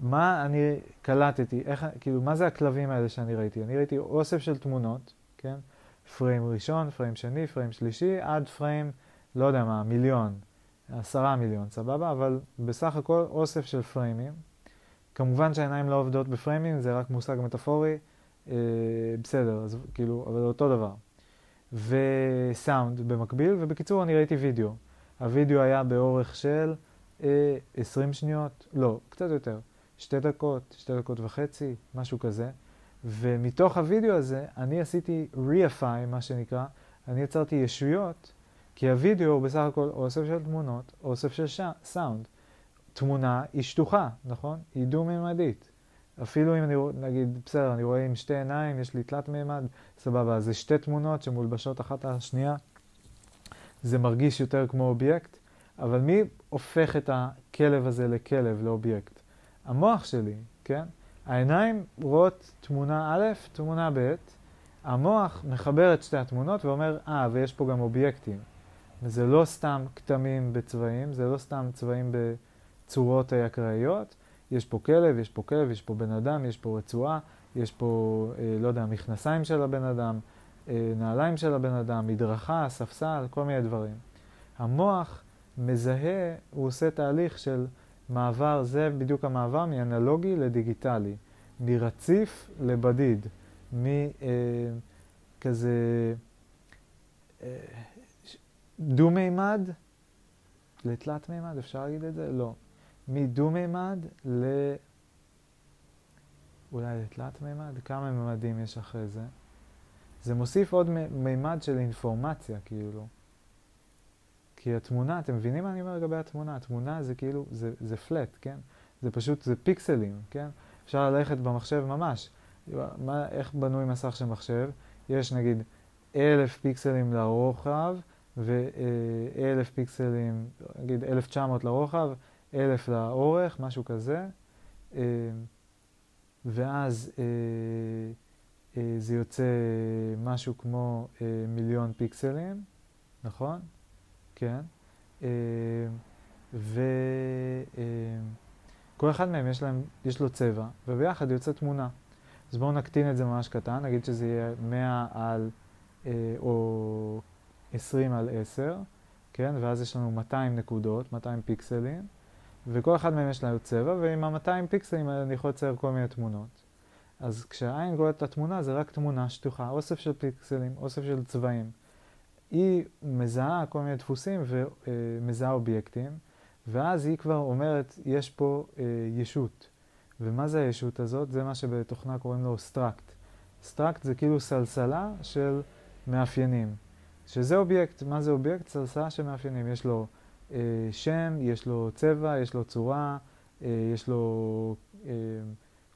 מה אני קלטתי, איך, כאילו, מה זה הכלבים האלה שאני ראיתי? אני ראיתי אוסף של תמונות, כן? פריים ראשון, פריים שני, פריים שלישי, עד פריים, לא יודע מה, מיליון, עשרה מיליון, סבבה? אבל בסך הכל אוסף של פריימים. כמובן שהעיניים לא עובדות בפריימים, זה רק מושג מטאפורי, אה, בסדר, אז כאילו, אבל אותו דבר. וסאונד במקביל, ובקיצור אני ראיתי וידאו. הוידאו היה באורך של 20 אה, שניות, לא, קצת יותר, שתי דקות, שתי דקות וחצי, משהו כזה. ומתוך הוידאו הזה אני עשיתי reify, מה שנקרא, אני יצרתי ישויות, כי הוידאו הוא בסך הכל אוסף של תמונות, אוסף של ש... סאונד. תמונה היא שטוחה, נכון? היא דו-מימדית. אפילו אם אני, נגיד, בסדר, אני רואה עם שתי עיניים, יש לי תלת מימד, סבבה, זה שתי תמונות שמולבשות אחת על השנייה. זה מרגיש יותר כמו אובייקט, אבל מי הופך את הכלב הזה לכלב, לאובייקט? המוח שלי, כן? העיניים רואות תמונה א', תמונה ב', המוח מחבר את שתי התמונות ואומר, אה, ah, ויש פה גם אובייקטים. וזה לא סתם כתמים בצבעים, זה לא סתם צבעים בצורות אקראיות, יש פה כלב, יש פה כלב, יש פה בן אדם, יש פה רצועה, יש פה, אה, לא יודע, מכנסיים של הבן אדם, אה, נעליים של הבן אדם, מדרכה, ספסל, כל מיני דברים. המוח מזהה, הוא עושה תהליך של מעבר, זה בדיוק המעבר מאנלוגי לדיגיטלי, מרציף לבדיד, מכזה אה, אה, דו-מימד לתלת מימד, אפשר להגיד את זה? לא. מדו-מימד ל... אולי לתלת מימד? כמה מימדים יש אחרי זה? זה מוסיף עוד מימד של אינפורמציה, כאילו. כי התמונה, אתם מבינים מה אני אומר לגבי התמונה? התמונה זה כאילו, זה, זה פלט, כן? זה פשוט, זה פיקסלים, כן? אפשר ללכת במחשב ממש. מה, איך בנוי מסך של מחשב? יש נגיד אלף פיקסלים לרוחב ואלף פיקסלים, נגיד 1900 לרוחב, אלף לאורך, משהו כזה. אה, ואז אה, אה, זה יוצא משהו כמו מיליון פיקסלים, נכון? כן. וכל אחד מהם יש, להם, יש לו צבע, וביחד יוצא תמונה. אז בואו נקטין את זה ממש קטן, נגיד שזה יהיה 100 על, או 20 על 10, כן? ואז יש לנו 200 נקודות, 200 פיקסלים, וכל אחד מהם יש לנו צבע, ועם ה-200 פיקסלים אני יכול לצייר כל מיני תמונות. אז כשהעין רואה את התמונה זה רק תמונה שטוחה, אוסף של פיקסלים, אוסף של צבעים. היא מזהה כל מיני דפוסים ומזהה אובייקטים, ואז היא כבר אומרת, יש פה אה, ישות. ומה זה הישות הזאת? זה מה שבתוכנה קוראים לו struct. struct זה כאילו סלסלה של מאפיינים. שזה אובייקט, מה זה אובייקט? סלסלה של מאפיינים. יש לו אה, שם, יש לו צבע, יש לו צורה, אה, יש לו אה,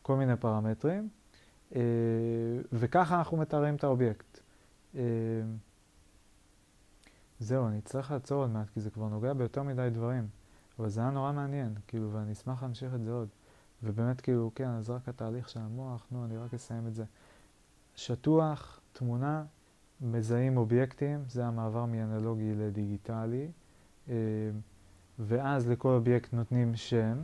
כל מיני פרמטרים, אה, וככה אנחנו מתארים את האובייקט. אה, זהו, אני צריך לעצור עוד מעט, כי זה כבר נוגע ביותר מדי דברים. אבל זה היה נורא מעניין, כאילו, ואני אשמח להמשיך את זה עוד. ובאמת, כאילו, כן, אז רק התהליך של המוח, נו, אני רק אסיים את זה. שטוח, תמונה, מזהים אובייקטים, זה המעבר מאנלוגי לדיגיטלי, אה, ואז לכל אובייקט נותנים שם,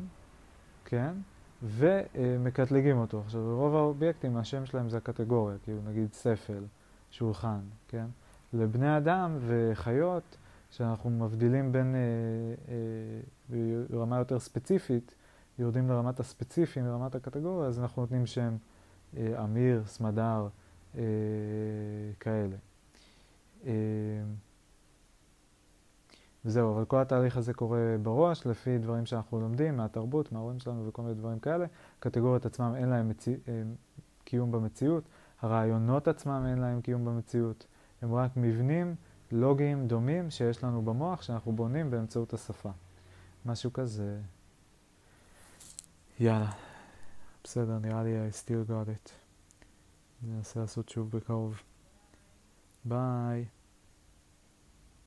כן? ומקטלגים אותו. עכשיו, רוב האובייקטים, השם שלהם זה הקטגוריה, כאילו נגיד ספל, שולחן, כן? לבני אדם וחיות, שאנחנו מבדילים בין, אה, אה, ברמה יותר ספציפית, יורדים לרמת הספציפי מרמת הקטגוריה, אז אנחנו נותנים שם אה, אמיר, סמדר, אה, כאלה. אה, וזהו, אבל כל התהליך הזה קורה בראש, לפי דברים שאנחנו לומדים מהתרבות, מההורים שלנו וכל מיני דברים כאלה. קטגוריות עצמם אין להם מציא, אה, קיום במציאות, הרעיונות עצמם אין להם קיום במציאות. הם רק מבנים לוגיים דומים שיש לנו במוח, שאנחנו בונים באמצעות השפה. משהו כזה. יאללה. בסדר, נראה לי I still got it. ננסה לעשות שוב בקרוב. ביי.